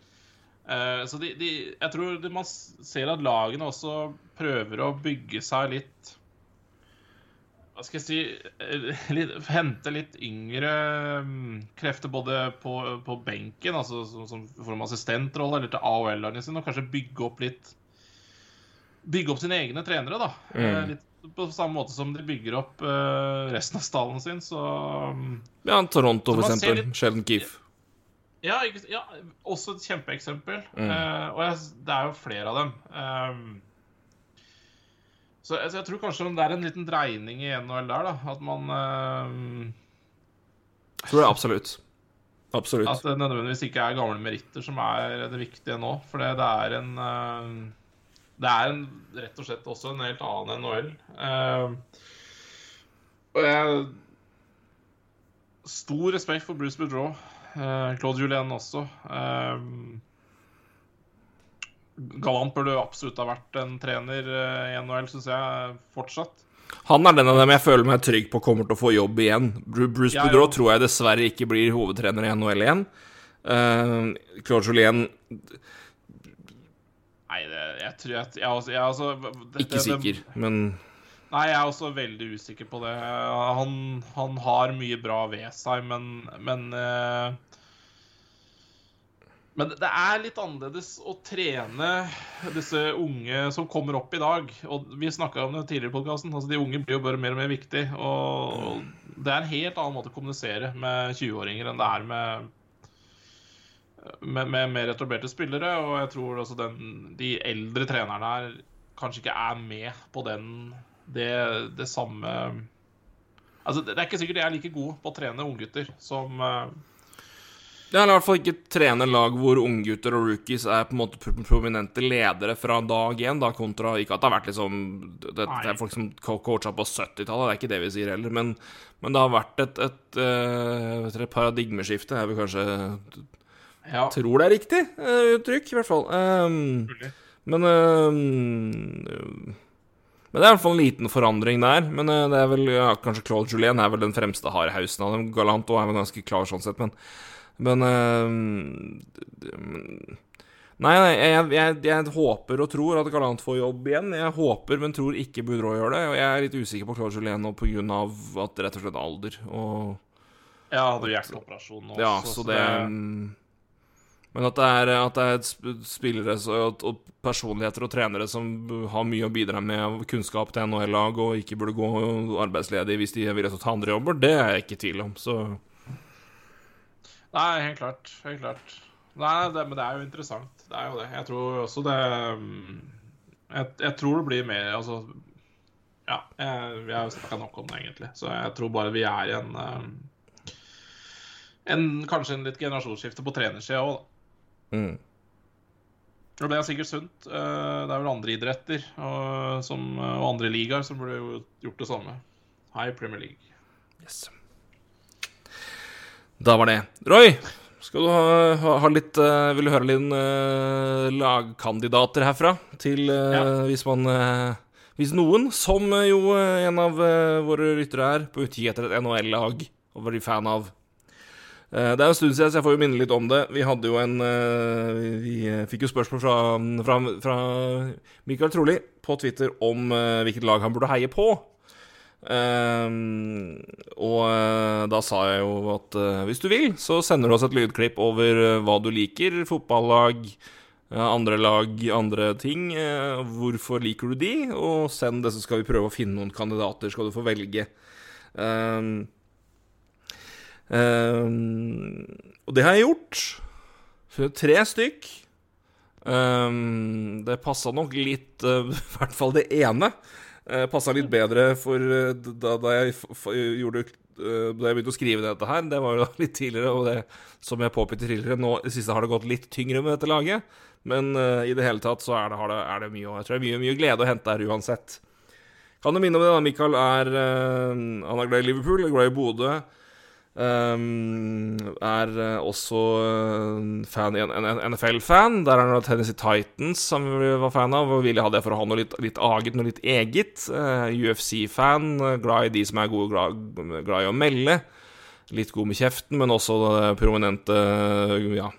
Eh, så de, de, jeg tror de, man ser at lagene også prøver å bygge seg litt Hva skal jeg si eh, litt, Hente litt yngre mm, krefter både på, på benken, altså som, som form assistentrolle, eller til AOL-lagene sine, og kanskje bygge opp litt Bygge opp sine egne trenere, da. Mm. Eh, Litt på samme måte som de bygger opp resten av stallen sin, så mm, Ja, Toronto, for eksempel. litt- Sheldon Keefe. Ja, ikke, ja også et kjempeeksempel. Mm. Uh, og jeg, det er jo flere av dem. Um, så, jeg- jeg tror kanskje det er en liten dreining i NHL der, da. At man uh, Tror jeg absolutt. Absolutt. At det nødvendigvis ikke er gamle meritter som er det viktige nå. For det, det er en uh, Det er en, rett og slett også en helt annen NHL. Og jeg Stor respekt for Bruce Boudreau. Eh, Claude Julien også. Galant burde absolutt ha vært en trener eh, i NHL, syns jeg fortsatt. Han er den av dem jeg føler meg trygg på kommer til å få jobb igjen. Bruce Ja, Boudreau tror jeg dessverre ikke blir hovedtrener i NHL igjen. Uh, Claude Julien Nei, det, jeg tror jeg, jeg, altså- jeg, altså, det- ikke det- det- sikker, men Nei, jeg er også veldig usikker på det. Han, han har mye bra ved seg, men Men, eh, men det er litt annerledes å trene disse unge som kommer opp i dag. Og vi snakka om det tidligere i podkasten. Altså, de unge blir jo bare mer og mer viktig. Og det er en helt annen måte å kommunisere med 20-åringer enn det er med med, mer etablerte spillere, og jeg tror også den, de eldre trenerne her kanskje ikke er med på den det, det samme Altså, det er ikke sikkert de er like gode på å trene unggutter som eh, Det er i hvert fall ikke trene lag hvor unggutter og rookies er på en måte prominente ledere fra dag én, da, kontra Ikke at det har vært liksom Det, det er folk som co- coacha på 70-tallet, det er ikke det vi sier heller, men, men det har vært et, et, et, et paradigmeskifte, jeg vil kanskje Ja, Tror det er riktig eh, uttrykk, i hvert fall. Um. Men um, Men det er i hvert fall en liten forandring der. Men eh, det er vel ja, Kanskje Claude Julien er vel den fremste hardhausen av dem. Galanto er vel ganske klar sånn sett, men Men eh, Nei, nei jeg, jeg, jeg håper og tror at Galant får jobb igjen. Jeg håper, men tror ikke Boudreau gjør det. Og jeg er litt usikker på Claude Julien nå pga. at rett og slett alder. Og Ja, hadde hjerteoperasjon nå. ja, så, så det Men at det er, at det er spillere og, og personligheter og trenere som har mye å bidra med kunnskap til NHL-lag, og ikke burde gå arbeidsledig hvis de vil ta andre jobber, det er jeg ikke i tvil om. Så Nei, helt klart. Helt klart. Nei, det, men det er jo interessant. Det er jo det. Jeg tror også det mm, Jeg, jeg tror det blir mer Altså Ja, jeg, vi har jo snakka nok om det, egentlig. Så jeg tror bare vi er i en eh, en, Kanskje en litt generasjonsskifte på trenersida òg, da. mm. Og det ble sikkert sunt. Eh, Det er vel andre idretter og, som, og andre ligaer som burde gjort det samme. Hei, Premier League. yes. Da var det. Roy, skal du ha, ha, litt uh, Vil du høre litt uh, lagkandidater herfra? Til uh, Ja. hvis man Hvis noen, som jo en av våre lyttere er, på utkikk etter et NHL-lag og var fan av Det er en stund siden, så jeg får jo minne litt om det. Vi hadde jo en Vi fikk jo spørsmål fra, fra, fra Michael Troli på Twitter om hvilket lag han burde heie på. Eh, og eh, da sa jeg jo at uh, hvis du vil, så sender du oss et lydklipp over uh, hva du liker. Fotballag, uh, andre lag, andre ting. hvorfor liker du de? Og send det, så skal vi prøve å finne noen kandidater. Skal du få velge. Um, um, og det har jeg gjort. Tre stykk. Det passa nok litt I hvert fall det ene. Uh, passa litt bedre for eh, da, da jeg gjorde eh, Da jeg begynte å skrive dette her. Det var jo litt tidligere, og det som jeg påpekte tidligere Nå i det siste har det gått litt tyngre med dette laget. Men eh, i det hele tatt så er det, det, er det mye Jeg tror det er mye, mye glede å hente her uansett. Kan du minne om det, da? Mikael er eh, Han er glad i Liverpool, er glad i Bodø. Um, er eh, også eh, NFL-fan. Der er det Tennessee Titans som vi var fan av. Og ville ha det for å ha noe litt, litt aget, noe litt eget. Uh, UFC-fan. Glad i de som er gode, glad, glad, i å melde. Litt god med kjeften, men også prominente ja,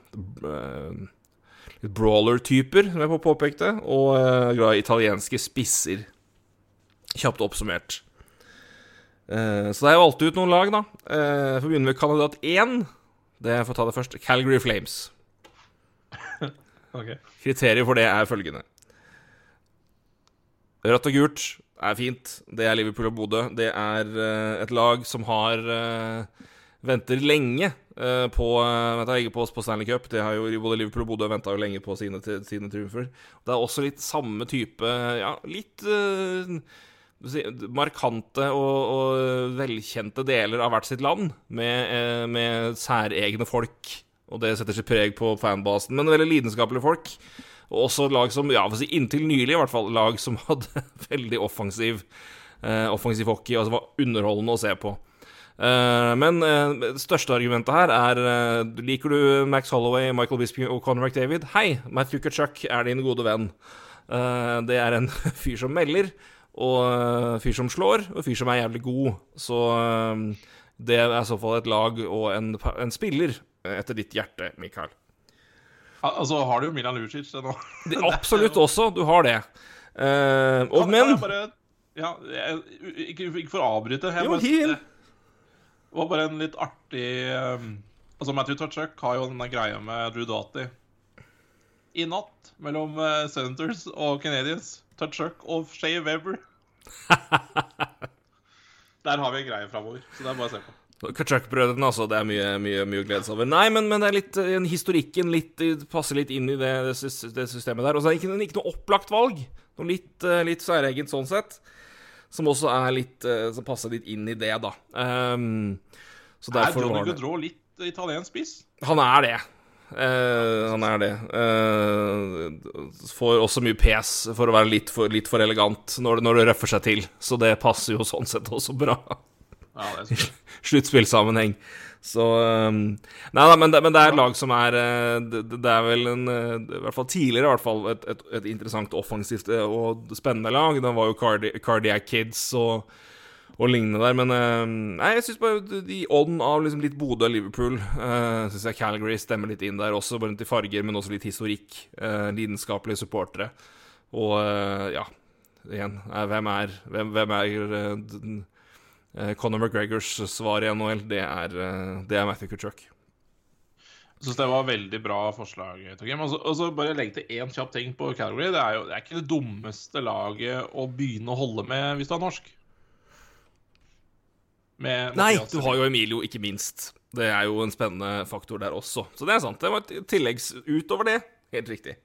brawler-typer, som jeg påpekte. Og glad i italienske spisser. Kjapt oppsummert. Uh, så da har jeg valgt ut noen lag, da. Uh, får begynne med kandidat 1. Det får ta det først. Calgary Flames. okay. Kriteriet for det er følgende. Rødt og gult er fint. Det er Liverpool og Bodø. Det er uh, et lag som har venter lenge på, venter lenge på, på Stanley Cup. Det har jo Både Liverpool og Bodø venta jo lenge på sine, sine triumfer. Det er også litt samme type Ja, litt markante og, og, velkjente deler av hvert sitt land, med, eh, med særegne folk. Og det setter seg preg på fanbasen. Men veldig lidenskapelige folk. Og også lag som, ja, si inntil nylig i hvert fall, lag som hadde veldig offensiv, eh, offensiv hockey, og som var underholdende å se på. Eh, men eh, det største argumentet her er eh, Liker du Max Holloway, Michael Bisping og Conor McDavid? Hei, Matthew Kutchuk er din gode venn. Eh, det er en fyr som melder og uh, fyr som slår, og fyr som er jævlig god. Så uh, det er i så fall et lag og en, en spiller etter ditt hjerte, Mikael. Altså, har du jo Milan Lucic nå? absolutt også, du har det. Uh, og, ja, men bare, Ja, jeg, ikke, ikke for å avbryte. Jeg, jo, bare, det var bare en litt artig um, Altså, Matthew Tutchuk har jo denne greia med Drew Dati. I natt, mellom uh, Senators og Canadians Tutchuk og Shay Weber. Der har vi en greie framover, så det er bare å se på. Kachuk-brødrene, altså. Det er mye, mye, mye å glede seg over. Nei, men, men, det er litt en historikken litt, passer litt inn i det, det systemet der. Og så er det ikke, ikke noe opplagt valg. Noe litt, eh, litt særegent sånn sett. Som også er litt eh, Som passer litt inn i det, da. Um, så derfor er Johnny Gaudreau litt italiensk spiss? Han er det. Uh, han er det. Uh, får også mye pes for å være litt for, litt for elegant når, når, det røffer seg til. Så det passer jo sånn sett også bra. Ja, er Sluttspillsammenheng. Så um, Nei da, men, men, det er et lag som er det, det, er vel en I hvert fall tidligere i hvert fall et, et, et interessant offensivt og spennende lag. Det var jo Cardi Cardiac Kids og og lignende der. Men uh, nei, jeg syns bare i ånd av liksom litt Bodø og Liverpool uh, syns jeg Calgary stemmer litt inn der også, bare til farger, men også litt historikk. Uh, lidenskapelige supportere. Og uh, ja, igjen, hvem er, hvem, hvem er Conor McGregors svar i NHL? Det er, det er Matthew Kutchuk. Jeg syns det var veldig bra forslag. Og så bare legge til én kjapp ting på Calgary. Det er jo det er ikke det dummeste laget å begynne å holde med hvis du er norsk. Nei, du har jo Emilio, ikke minst. Det er jo en spennende faktor der også. Så det er sant. Det var et tilleggs utover det. Helt riktig.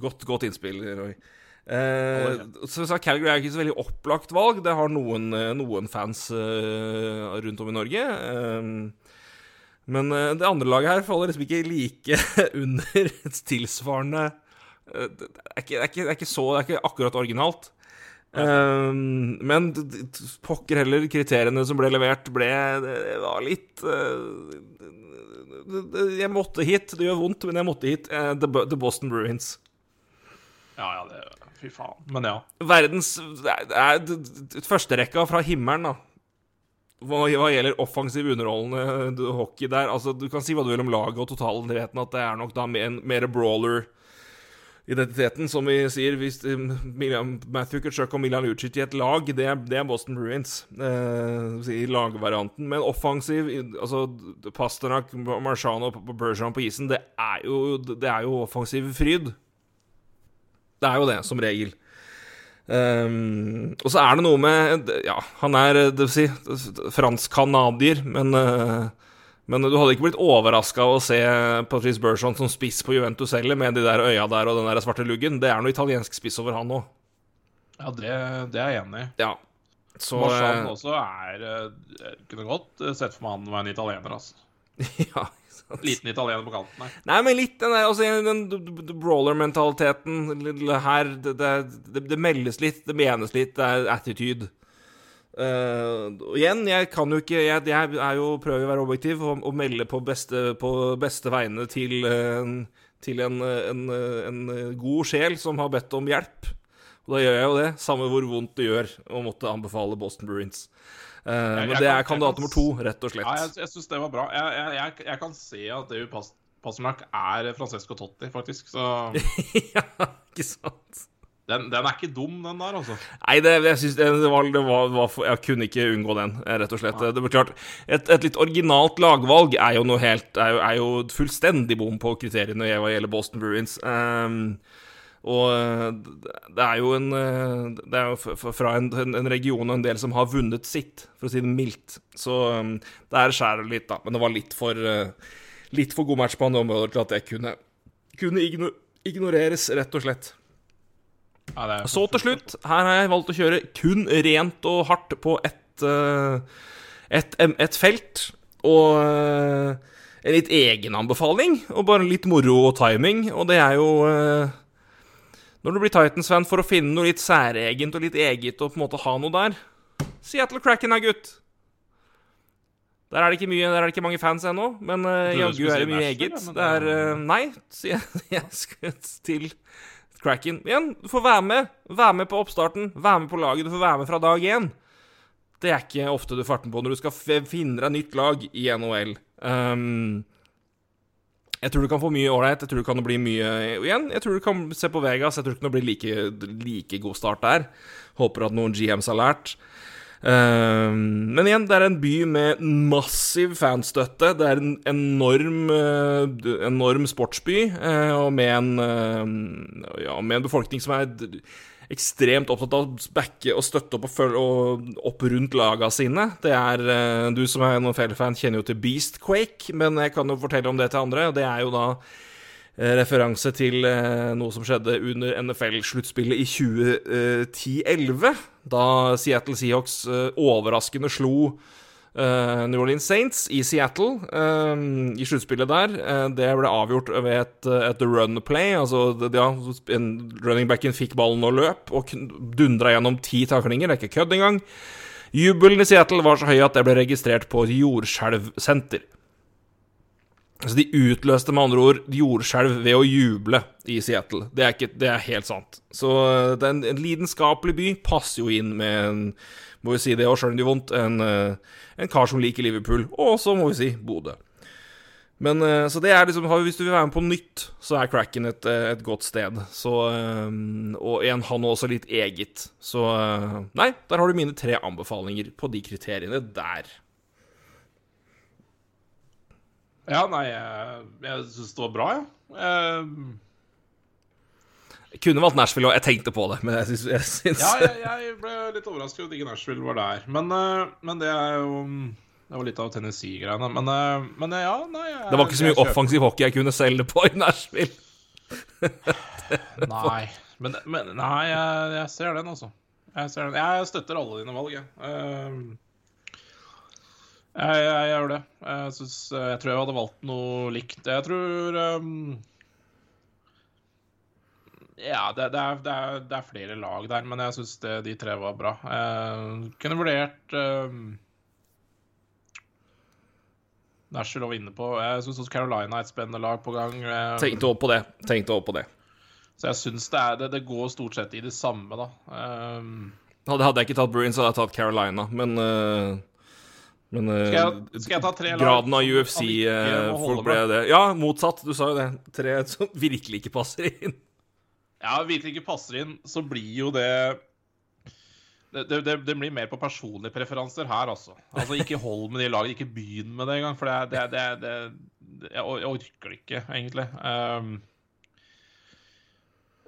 Godt, godt innspill, Roy. Eh, så sa Calgary er ikke så veldig opplagt valg. Det har noen, eh, noen fans eh, rundt om i Norge. Eh, men eh, det andre laget her faller liksom ikke like under et tilsvarende eh, det er, ikke, det, er ikke, det, er ikke, så Det er ikke akkurat originalt. Um, men pokker heller, kriteriene som ble levert, ble Det var litt uh, Jeg måtte hit. Det gjør vondt, men jeg måtte hit. Uh, the, the, Boston Bruins. Ja, ja, det Fy faen. Men ja. Verdens Det er, er førsterekka fra himmelen, da. Hva, hva, gjelder offensiv underholdende hockey der Altså, Du kan si hva du vil om laget og totalen, at det er nok da mer, mer brawler identiteten, som vi sier. Hvis eh, Matthew Kutchuk og Milan Lucic i et lag, det er, det er Boston Bruins eh, i lagvarianten. Men offensiv altså Pasternak, Marciano og Bergeron på isen, det er, jo, det er jo offensiv fryd. Det er jo det, som regel. Um, og så er det noe med Ja, han er det vil si, fransk-canadier, men uh, men du hadde ikke blitt overraska å se Patrice Bergeron som spiss på Juventus heller, med de der øya der og den der svarte luggen. Det er noe italiensk spiss over han òg. Ja, det, det, er jeg enig i. Ja. Så Marchand eh, også er eh, Jeg kunne godt eh, sett for meg han var en italiener, altså. ja, Liten italiener på kanten her. Nei, men litt den der altså, den brawler-mentaliteten her det, det, det, meldes litt, det menes litt, det er attitude. Og igjen, jeg kan jo ikke Jeg, jeg er jo prøver å være objektiv og, og melde på beste, på beste vegne til, eh, til en, en, en god sjel som har bedt om hjelp. Og da gjør jeg jo det, samme hvor vondt det gjør å måtte anbefale Boston Bruins. Eh, men jeg det kan- er kandidat kan nummer to, rett og slett. Ja, jeg, jeg syns det var bra. Jeg, kan se at det Pas- Pasternak er Francesco Totti, faktisk. Så ja, ikke sant? Den, den er ikke dum, den der, altså. Nei, det, jeg synes det, det, var, det var, var for, Jeg kunne ikke unngå den, eh, rett og slett. Det var klart, et, et litt originalt lagvalg er jo noe helt Er jo, er jo fullstendig bom på kriteriene hva gjelder Boston Bruins. Um, og eh, det er jo en eh, Det er jo fra en, en, region og en del som har vunnet sitt, for å si det mildt. Så um, der skjærer det litt, da. Men det var litt for uh, Litt for god match på andre områder til at jeg kunne, kunne igno, ignoreres, rett og slett. Ja, Så til slutt, her har jeg valgt å kjøre kun rent og hardt på ett eh, et, et felt. Og eh, en litt egenanbefaling, og bare litt moro og timing. Og det er jo eh, Når du blir Titans-fan for å finne noe litt særegent og litt eget og på en måte ha noe der Seattle Cracken er gutt. Der er det ikke, mye, der er det ikke mange fans ennå, men jaggu er det mye eget. Det er Nei, sier jeg, jeg til Cracken. Igjen, du får være med. Være med på oppstarten. Være med på laget. Du får være med fra dag én. Det er ikke ofte du farten på når du skal finne deg nytt lag i NHL. Um, jeg tror du kan få mye ålreit. Jeg tror det kan bli mye igjen. Jeg tror du kan se på Vegas. Jeg tror ikke det blir like, like god start der. Håper at noen GMs har lært. Um, men igjen, det er en by med massiv fanstøtte. Det er en enorm, eh, enorm sportsby, eh, og med en, eh, ja, med en befolkning som er ekstremt opptatt av å backe og støtte opp og følge og opp rundt laga sine. Det er Du som er noen fan kjenner jo til Beastquake, men jeg kan jo fortelle om det til andre. og Det er jo da referanse til eh, noe som skjedde under NFL-sluttspillet i 2010-11, da Seattle Seahawks eh, overraskende slo eh, New Orleans Saints i Seattle eh, i sluttspillet der. Eh, det ble avgjort ved et, et run play. Altså, ja, running backen fikk ballen og løp, og dundra gjennom ti taklinger. Det er ikke kødd engang. Jubelen i Seattle var så høy at det ble registrert på et jordskjelvsenter. Så de utløste med andre ord jordskjelv ved å juble i Seattle. Det er, ikke, det er helt sant. Så eh, det er en, en lidenskapelig by passer jo inn med en må vi si det, og sjøl om det gjør vondt, en, eh, en kar som liker Liverpool, og så må vi si Bodø. Men eh, Så det er liksom Hvis du vil være med på nytt, så er Cracken et, et godt sted. Så Og en han også litt eget. Så Nei, der har du mine tre anbefalinger på de kriteriene der. Ja, nei, jeg, jeg syns det var bra, jeg. Ja. Jeg kunne valgt Nashville, og jeg tenkte på det, men jeg syns, jeg syns Ja, jeg, jeg ble litt overrasket over at ikke Nashville var der. Men, eh, men det er jo Det var litt av Tennessee-greiene. Men, eh, men eh, ja, nei jeg, Det var ikke så mye offensiv hockey jeg kunne selge på i Nashville. Nei, men, men Nei, jeg, ser den, altså. Jeg ser den. Jeg støtter alle dine valg, jeg. Eh, Jeg, jeg, gjør det. Jeg, synes, jeg tror jeg hadde valgt noe likt. Jeg tror um, Ja, det, det, er, det, er, det er flere lag der, men jeg syns de tre var bra. Jeg kunne vurdert um, Nashville var inne på. Jeg syns også Carolina er et spennende lag på gang. Eh, Tenkte også på det. Tenkte også på det. Så jeg syns det, går stort sett i det samme, da. Um, Hadde, hadde jeg ikke tatt Bruins, hadde jeg tatt Carolina, men øh, Men øh, Skal jeg- skal jeg ta tre lag graden av UFC-folk ble det. Ja, motsatt. Du sa jo det. Tre som virkelig ikke passer inn. ja, virkelig ikke passer inn, så blir jo det det, det, det, blir mer på personlige preferanser her, altså. Altså, Ikke hold med de lagene, ikke begynn med det engang. For det, det, det, det, det jeg, orker det ikke, egentlig. Um,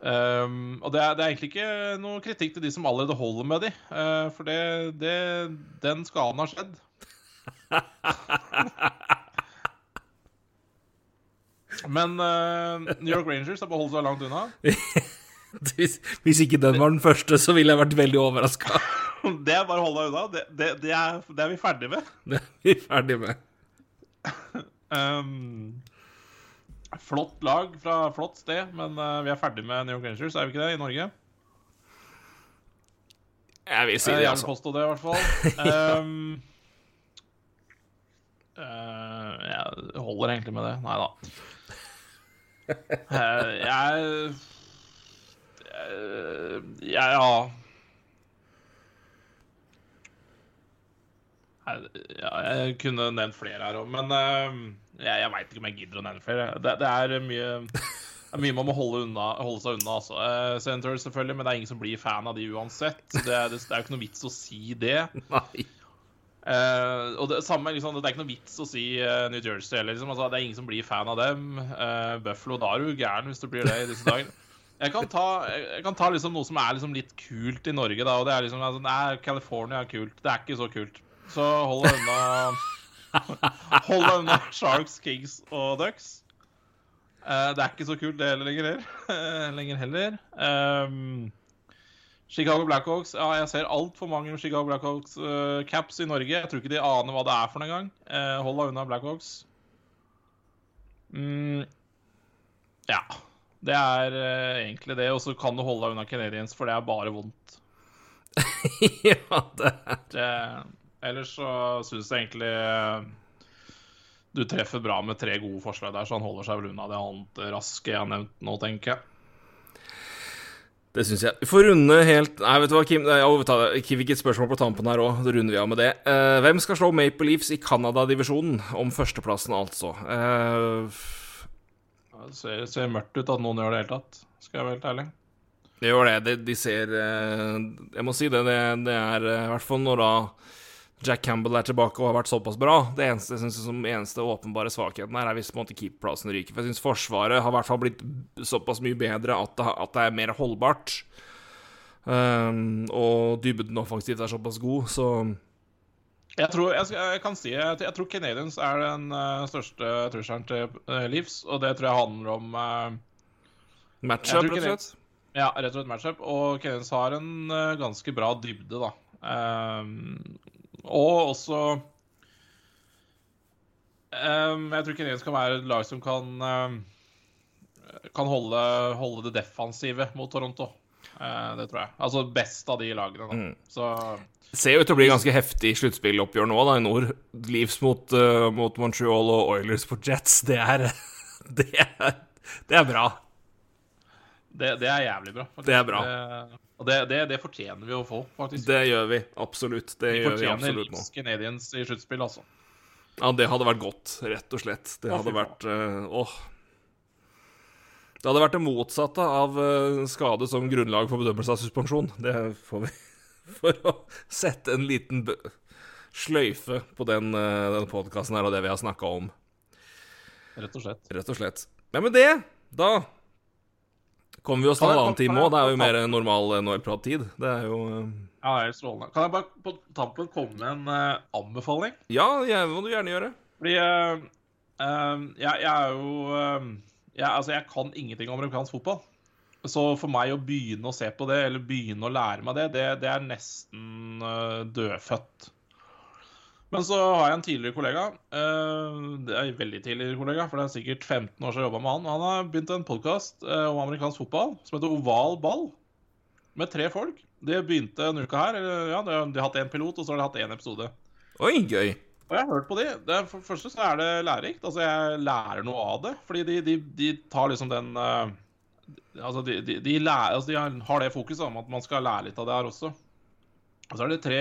um, og det er, det er egentlig ikke noe kritikk til de som allerede holder med de. uh, for det, det, den skaden har skjedd. Men uh, New York Rangers har beholdt holdt seg langt unna. Hvis, hvis ikke den var den første, så ville jeg vært veldig overraska. Det er bare å holde deg unna. Det, det, det, er, det er vi ferdig med. Det er vi ferdig med. Um, flott lag fra flott sted, men uh, vi er ferdig med New York Rangers, er vi ikke det, i Norge? Jeg vil si det, altså. Jeg vil påstå det, i hvert fall. Um, eh, jeg holder egentlig med det. Nei da. Uh, jeg uh, jeg- Ja Jeg- jeg kunne nevnt flere her òg, men jeg, jeg veit ikke om jeg gidder å nevne flere. Det, det er mye det er mye man må holde, unna, holde seg unna. altså. Uh, Senators selvfølgelig, men det er ingen som blir fan av de uansett. Det det, det er jo ikke noe vits å si det. Nei. Eh, og det samme, liksom, det er ikke noe vits å si uh, New Jersey heller. Liksom. Altså, det er ingen som blir fan av dem. Uh, Buffalo, da er du gæren hvis du blir det i disse dager. Jeg kan ta, jeg kan ta liksom noe som er liksom litt kult i Norge, da. Og det er liksom altså, Nei, California er kult. Det er ikke så kult. Så hold deg unna Hold deg unna Sharks, Kings og Ducks. Det er ikke så kult det heller lenger, lenger heller. Um, Chicago Blackhawks. Ja, jeg ser altfor mange Chicago Blackhawks-caps i Norge. Jeg tror ikke de aner hva det er for noen gang. Uh, hold deg unna Blackhawks. Mm, ja. Det er uh, egentlig det. Og så kan du holde deg unna Canadiens, for det er bare vondt. ja, det er ellers så syns jeg egentlig eh, du treffer bra med tre gode forslag der, så han holder seg vel unna det annet raske jeg har nevnt nå, tenker jeg. Det syns jeg. Vi får runde helt Nei, vet du hva, Kim? Jeg fikk et spørsmål på tampen her òg. Da runder vi av med det. Eh, hvem skal slå Maple Leafs i Canada-divisjonen? Om førsteplassen, altså. Eh, Det ser, ser mørkt ut at noen gjør det i det hele tatt, skal jeg være helt ærlig. det gjør det. De, de ser eh, Jeg må si det. Det, det er eh, i hvert fall når da Jack Campbell er tilbake og har vært såpass bra. Det eneste, jeg synes, som eneste åpenbare svakheten her er hvis på en måte keeperplassen ryker. For jeg syns Forsvaret har i hvert fall blitt såpass mye bedre at det, at det er mer holdbart. Um, og dybden offensivt er såpass god, så Jeg tror, jeg, jeg kan si jeg, jeg tror Canadiens er den uh, største trusselen til uh, Leafs, og det tror jeg handler om uh, matchup, rett og slett. Ja, rett og slett matchup. Og Canadiens har en eh, ganske bra dybde, da. Ehm, og også um, Jeg tror Canadiens skal være et lag som kan um, Kan holde, holde det defensive mot Toronto. Uh, det tror jeg. Altså best av de lagene, da. Mm. Så Ser jo ut til å bli ganske heftig sluttspilloppgjør nå, da, i nord. Leaves mot, uh, mot Montreal og Oilers for Jets. Det er Det er, det er bra. det, det er jævlig bra. faktisk. Det er bra. Det, og det, det, det fortjener vi å få, faktisk. Det gjør vi. Absolutt. Det vi gjør vi fortjener absolutt nå. Leafs Canadiens i sluttspill, altså. Ja, det hadde vært godt, rett og slett. Det hadde vært eh, Åh. Det hadde vært det motsatte av eh, skade som grunnlag for bedømmelse av suspensjon. Det får vi For å sette en liten sløyfe på den, uh, den podkasten her og det vi har snakka om, Rett og slett. rett og slett. Men med det, da kommer vi oss til annen time òg. Det er jo mer normal NHL-prattid. Det er jo eh, Ja, det er strålende. Kan jeg bare på tampen komme med en uh, anbefaling? Ja, det må du gjerne gjøre. Fordi uh, uh, jeg, jeg er jo eh, jeg, Altså, jeg kan ingenting om amerikansk fotball. Så for meg å begynne å se på det, eller begynne å lære meg det, det, det er nesten eh, dødfødt. Men så har jeg en tidligere kollega. eh, det er en veldig tidligere kollega, for det er sikkert 15 år siden jeg jobba med han. Han har begynt en podkast om amerikansk fotball som heter Oval ball. Med tre folk. Det begynte en uke her. Ja, de har, hatt én pilot, og så har de hatt én episode. Oi, gøy. Og jeg har hørt på de. Det for det første så er det lærerikt. Altså, jeg lærer noe av det. Fordi de, de, de tar liksom den uh, Altså, de, de, lærer, altså, de har- har det fokuset om at man skal lære litt av det her også. Og så er det tre,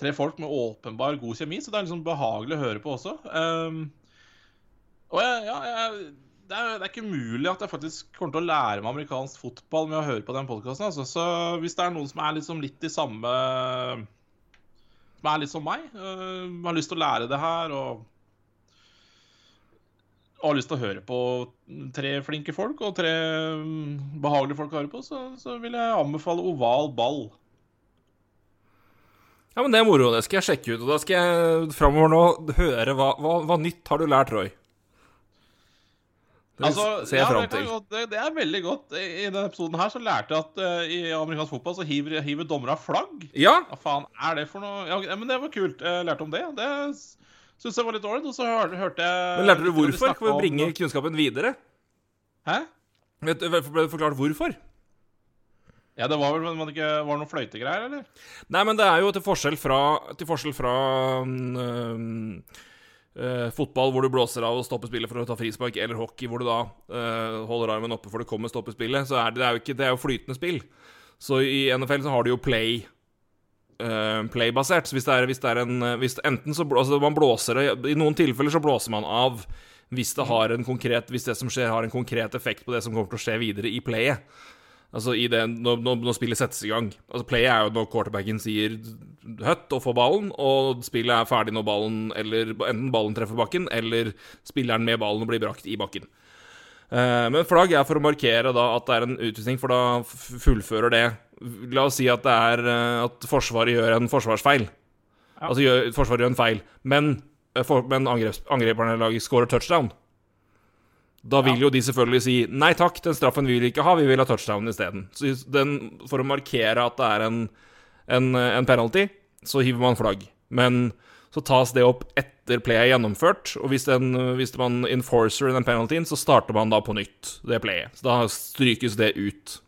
tre folk med åpenbar god kjemi, så det er liksom behagelig å høre på også. Um, og jeg, ja, jeg, det, er, det er ikke umulig at jeg faktisk kommer til å lære meg amerikansk fotball med å høre på den podkasten. Altså. Så hvis det er noen som er liksom litt i samme som er litt som meg. uh, har lyst til å lære det her og og har lyst til å høre på tre flinke folk og tre mm, behagelige folk å høre på, så, så vil jeg anbefale Oval ball. Ja, men det er moro. Det skal jeg sjekke ut. Og da skal jeg framover nå høre hva, hva, hva nytt har du lært, Roy? Det Altså, ser jeg ja, fram til. godt- det, det er veldig godt. I i denne episoden her så lærte jeg at uh, i amerikansk fotball så hiver, hiver dommere flagg. Ja, Hva faen er det for noe? Ja, men det var kult. Jeg lærte om det. Det syns jeg var litt ålreit. Og så hørte, hørte jeg men lærte du hvorfor? Kan å bringe kunnskapen videre? Hæ? Vet Ble det forklart hvorfor? Ja, det var vel men det var noen fløytegreier, eller? Nei, men det er jo til forskjell fra, til forskjell fra um, uh, fotball, hvor du blåser av og stopper spillet for å ta frispark, eller hockey, hvor du da uh, holder armen oppe for det kommer stoppespillet, så er det, det, er jo ikke, det er jo flytende spill. Så i NFL så har du jo play Uh, Play-basert. Så hvis det er, hvis det er en hvis Enten så altså man blåser det I noen tilfeller så blåser man av hvis det, har en konkret, hvis det som skjer, har en konkret effekt på det som kommer til å skje videre i playet. Altså i det, når, når spillet settes i gang. Altså Play er jo når quarterbacken sier høtt og får ballen, og spillet er ferdig når ballen eller enten ballen treffer bakken, eller spilleren med ballen blir brakt i bakken. Eh, men flagg er for å markere da at det er en utvisning, for da fullfører det La oss si at det er uh, at Forsvaret gjør en forsvarsfeil. Ja. Altså gjør, Forsvaret gjør en feil, men Eh, for, men angriperne laget scorer touchdown. Da vil jo de selvfølgelig si nei takk, den straffen vi vil ikke ha, vi vil ha touchdown isteden. For å markere at det er en, en, en, penalty, så hiver man flagg. Men så tas det opp etter playet er gjennomført, og hvis, den, hvis man enforcer den penaltyen, så starter man da på nytt det playet. Så da strykes det ut.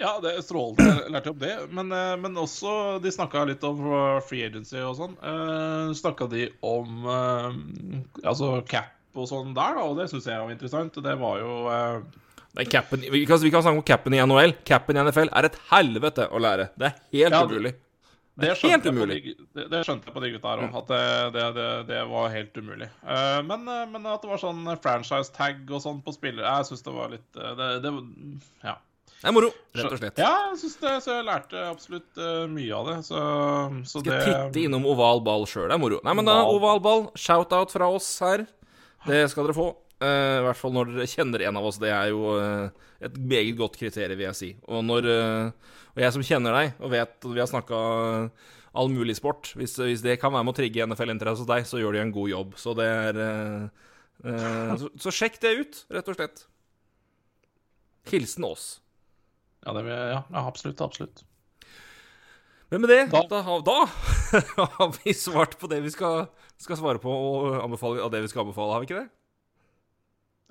Ja, det er strålende. Jeg lærte opp det. Men, eh, men også De snakka litt om free agency og sånn. Uh, snakka de om uh, altså cap og sånn der, da, og det syns jeg var interessant. Det var jo uh, Cappen, vi, kan, vi, kan, snakke om capen i NHL. Capen i NFL er et helvete å lære. Det er helt ja, umulig. Det, det, helt umulig. De, det, skjønte jeg på de gutta her òg, at det, det, det, var helt umulig. Uh, men, men, at det var sånn franchise tag og sånn på spillere Jeg syns det var litt det, Ja. Det er moro, rett og slett. Ja, jeg synes det, så jeg lærte absolutt uh, mye av det. Så, så Skal det... titte innom oval ball sjøl, det er moro. Nei, men da, oval ball, shout-out fra oss her. Det skal dere få. Uh, I hvert fall når dere kjenner en av oss. Det er jo uh, et meget godt kriterium, vil jeg si. Og, når, og jeg som kjenner deg, og vet at vi har snakka all mulig sport hvis, hvis, det kan være med å trigge NFL-interesse hos deg, så gjør de en god jobb. Så det er så, så sjekk det ut, rett og slett. Hilsen oss. Ja, det vil, ja, ja absolutt. Absolutt. Men med det, da, da, da har vi svart på det vi skal, skal, svare på, og anbefale av det vi skal anbefale, har vi ikke det?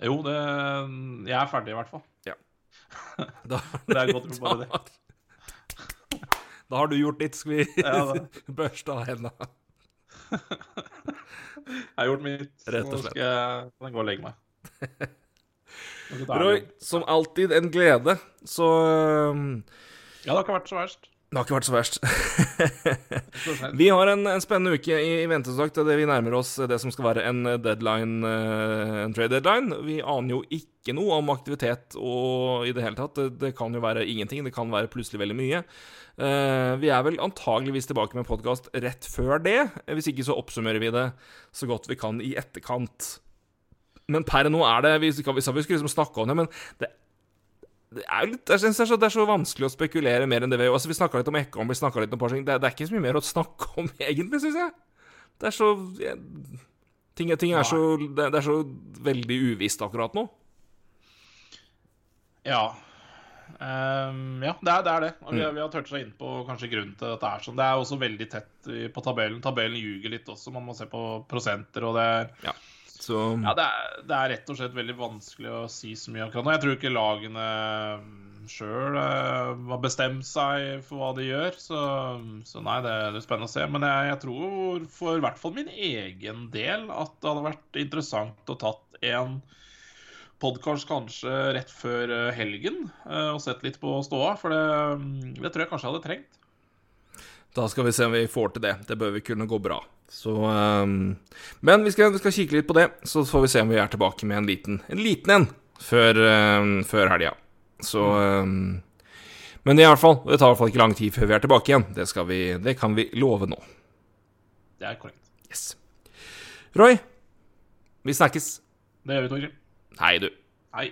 Jo, det Jeg er ferdig, i hvert fall. Ja. Da, det er godt med bare det. Da har du gjort ditt. Skal vi ja, børste av hendene? jeg har gjort mitt. Rett og slett. Nå skal jeg gå og legge meg. Roy, som alltid en glede, så um, Ja, det har ikke vært så verst. Det har ikke vært så verst. vi har en, en, spennende uke i, i til det vi nærmer oss det som skal være en deadline, uh, en trade deadline. Vi aner jo ikke noe om aktivitet og i det hele tatt. Det, det kan jo være ingenting, det kan være plutselig veldig mye. Uh, vi er vel antageligvis tilbake med podkast rett før det. Hvis ikke så oppsummerer vi det så godt vi kan i etterkant. Men per nå er det Vi, vi, vi skulle liksom snakke om det, men det, det er litt, det, er så, det er så vanskelig å spekulere mer enn det vi gjør. Altså, vi snakka litt om Ekholm, vi snakka litt om Parsing. Det, det, er ikke så mye mer å snakke om, egentlig, syns jeg. Det er så jeg, ting, ting, er så det, er så veldig uvisst akkurat nå. Ja. Um, ja, det er det. Er det. Vi, mm. vi, har toucha inn på kanskje grunnen til at det er sånn. Det er også veldig tett på tabellen. Tabellen ljuger litt også. Man må se på prosenter, og det er ja. Så Ja, det er, det er, rett og slett veldig vanskelig å si så mye akkurat nå. Jeg tror ikke lagene sjøl uh, har bestemt seg for hva de gjør. Så, så nei, det, det, er spennende å se. Men jeg, jeg, tror for i hvert fall min egen del at det hadde vært interessant å tatt en podkast kanskje rett før eh, helgen uh, og sett litt på ståa. For det, det tror jeg kanskje jeg hadde trengt. Da skal vi se om vi får til det. Det bør vi kunne gå bra. Så um, Men vi skal, vi skal, kikke litt på det, så får vi se om vi er tilbake med en liten en, liten en før, um, før helga. Så um, Men i hvert fall, det tar i hvert fall ikke lang tid før vi er tilbake igjen. Det, vi, det kan vi love nå. Det er korrekt. Yes. Roy, vi snakkes. Det gjør vi, Torgrim. Hei, du. Hei.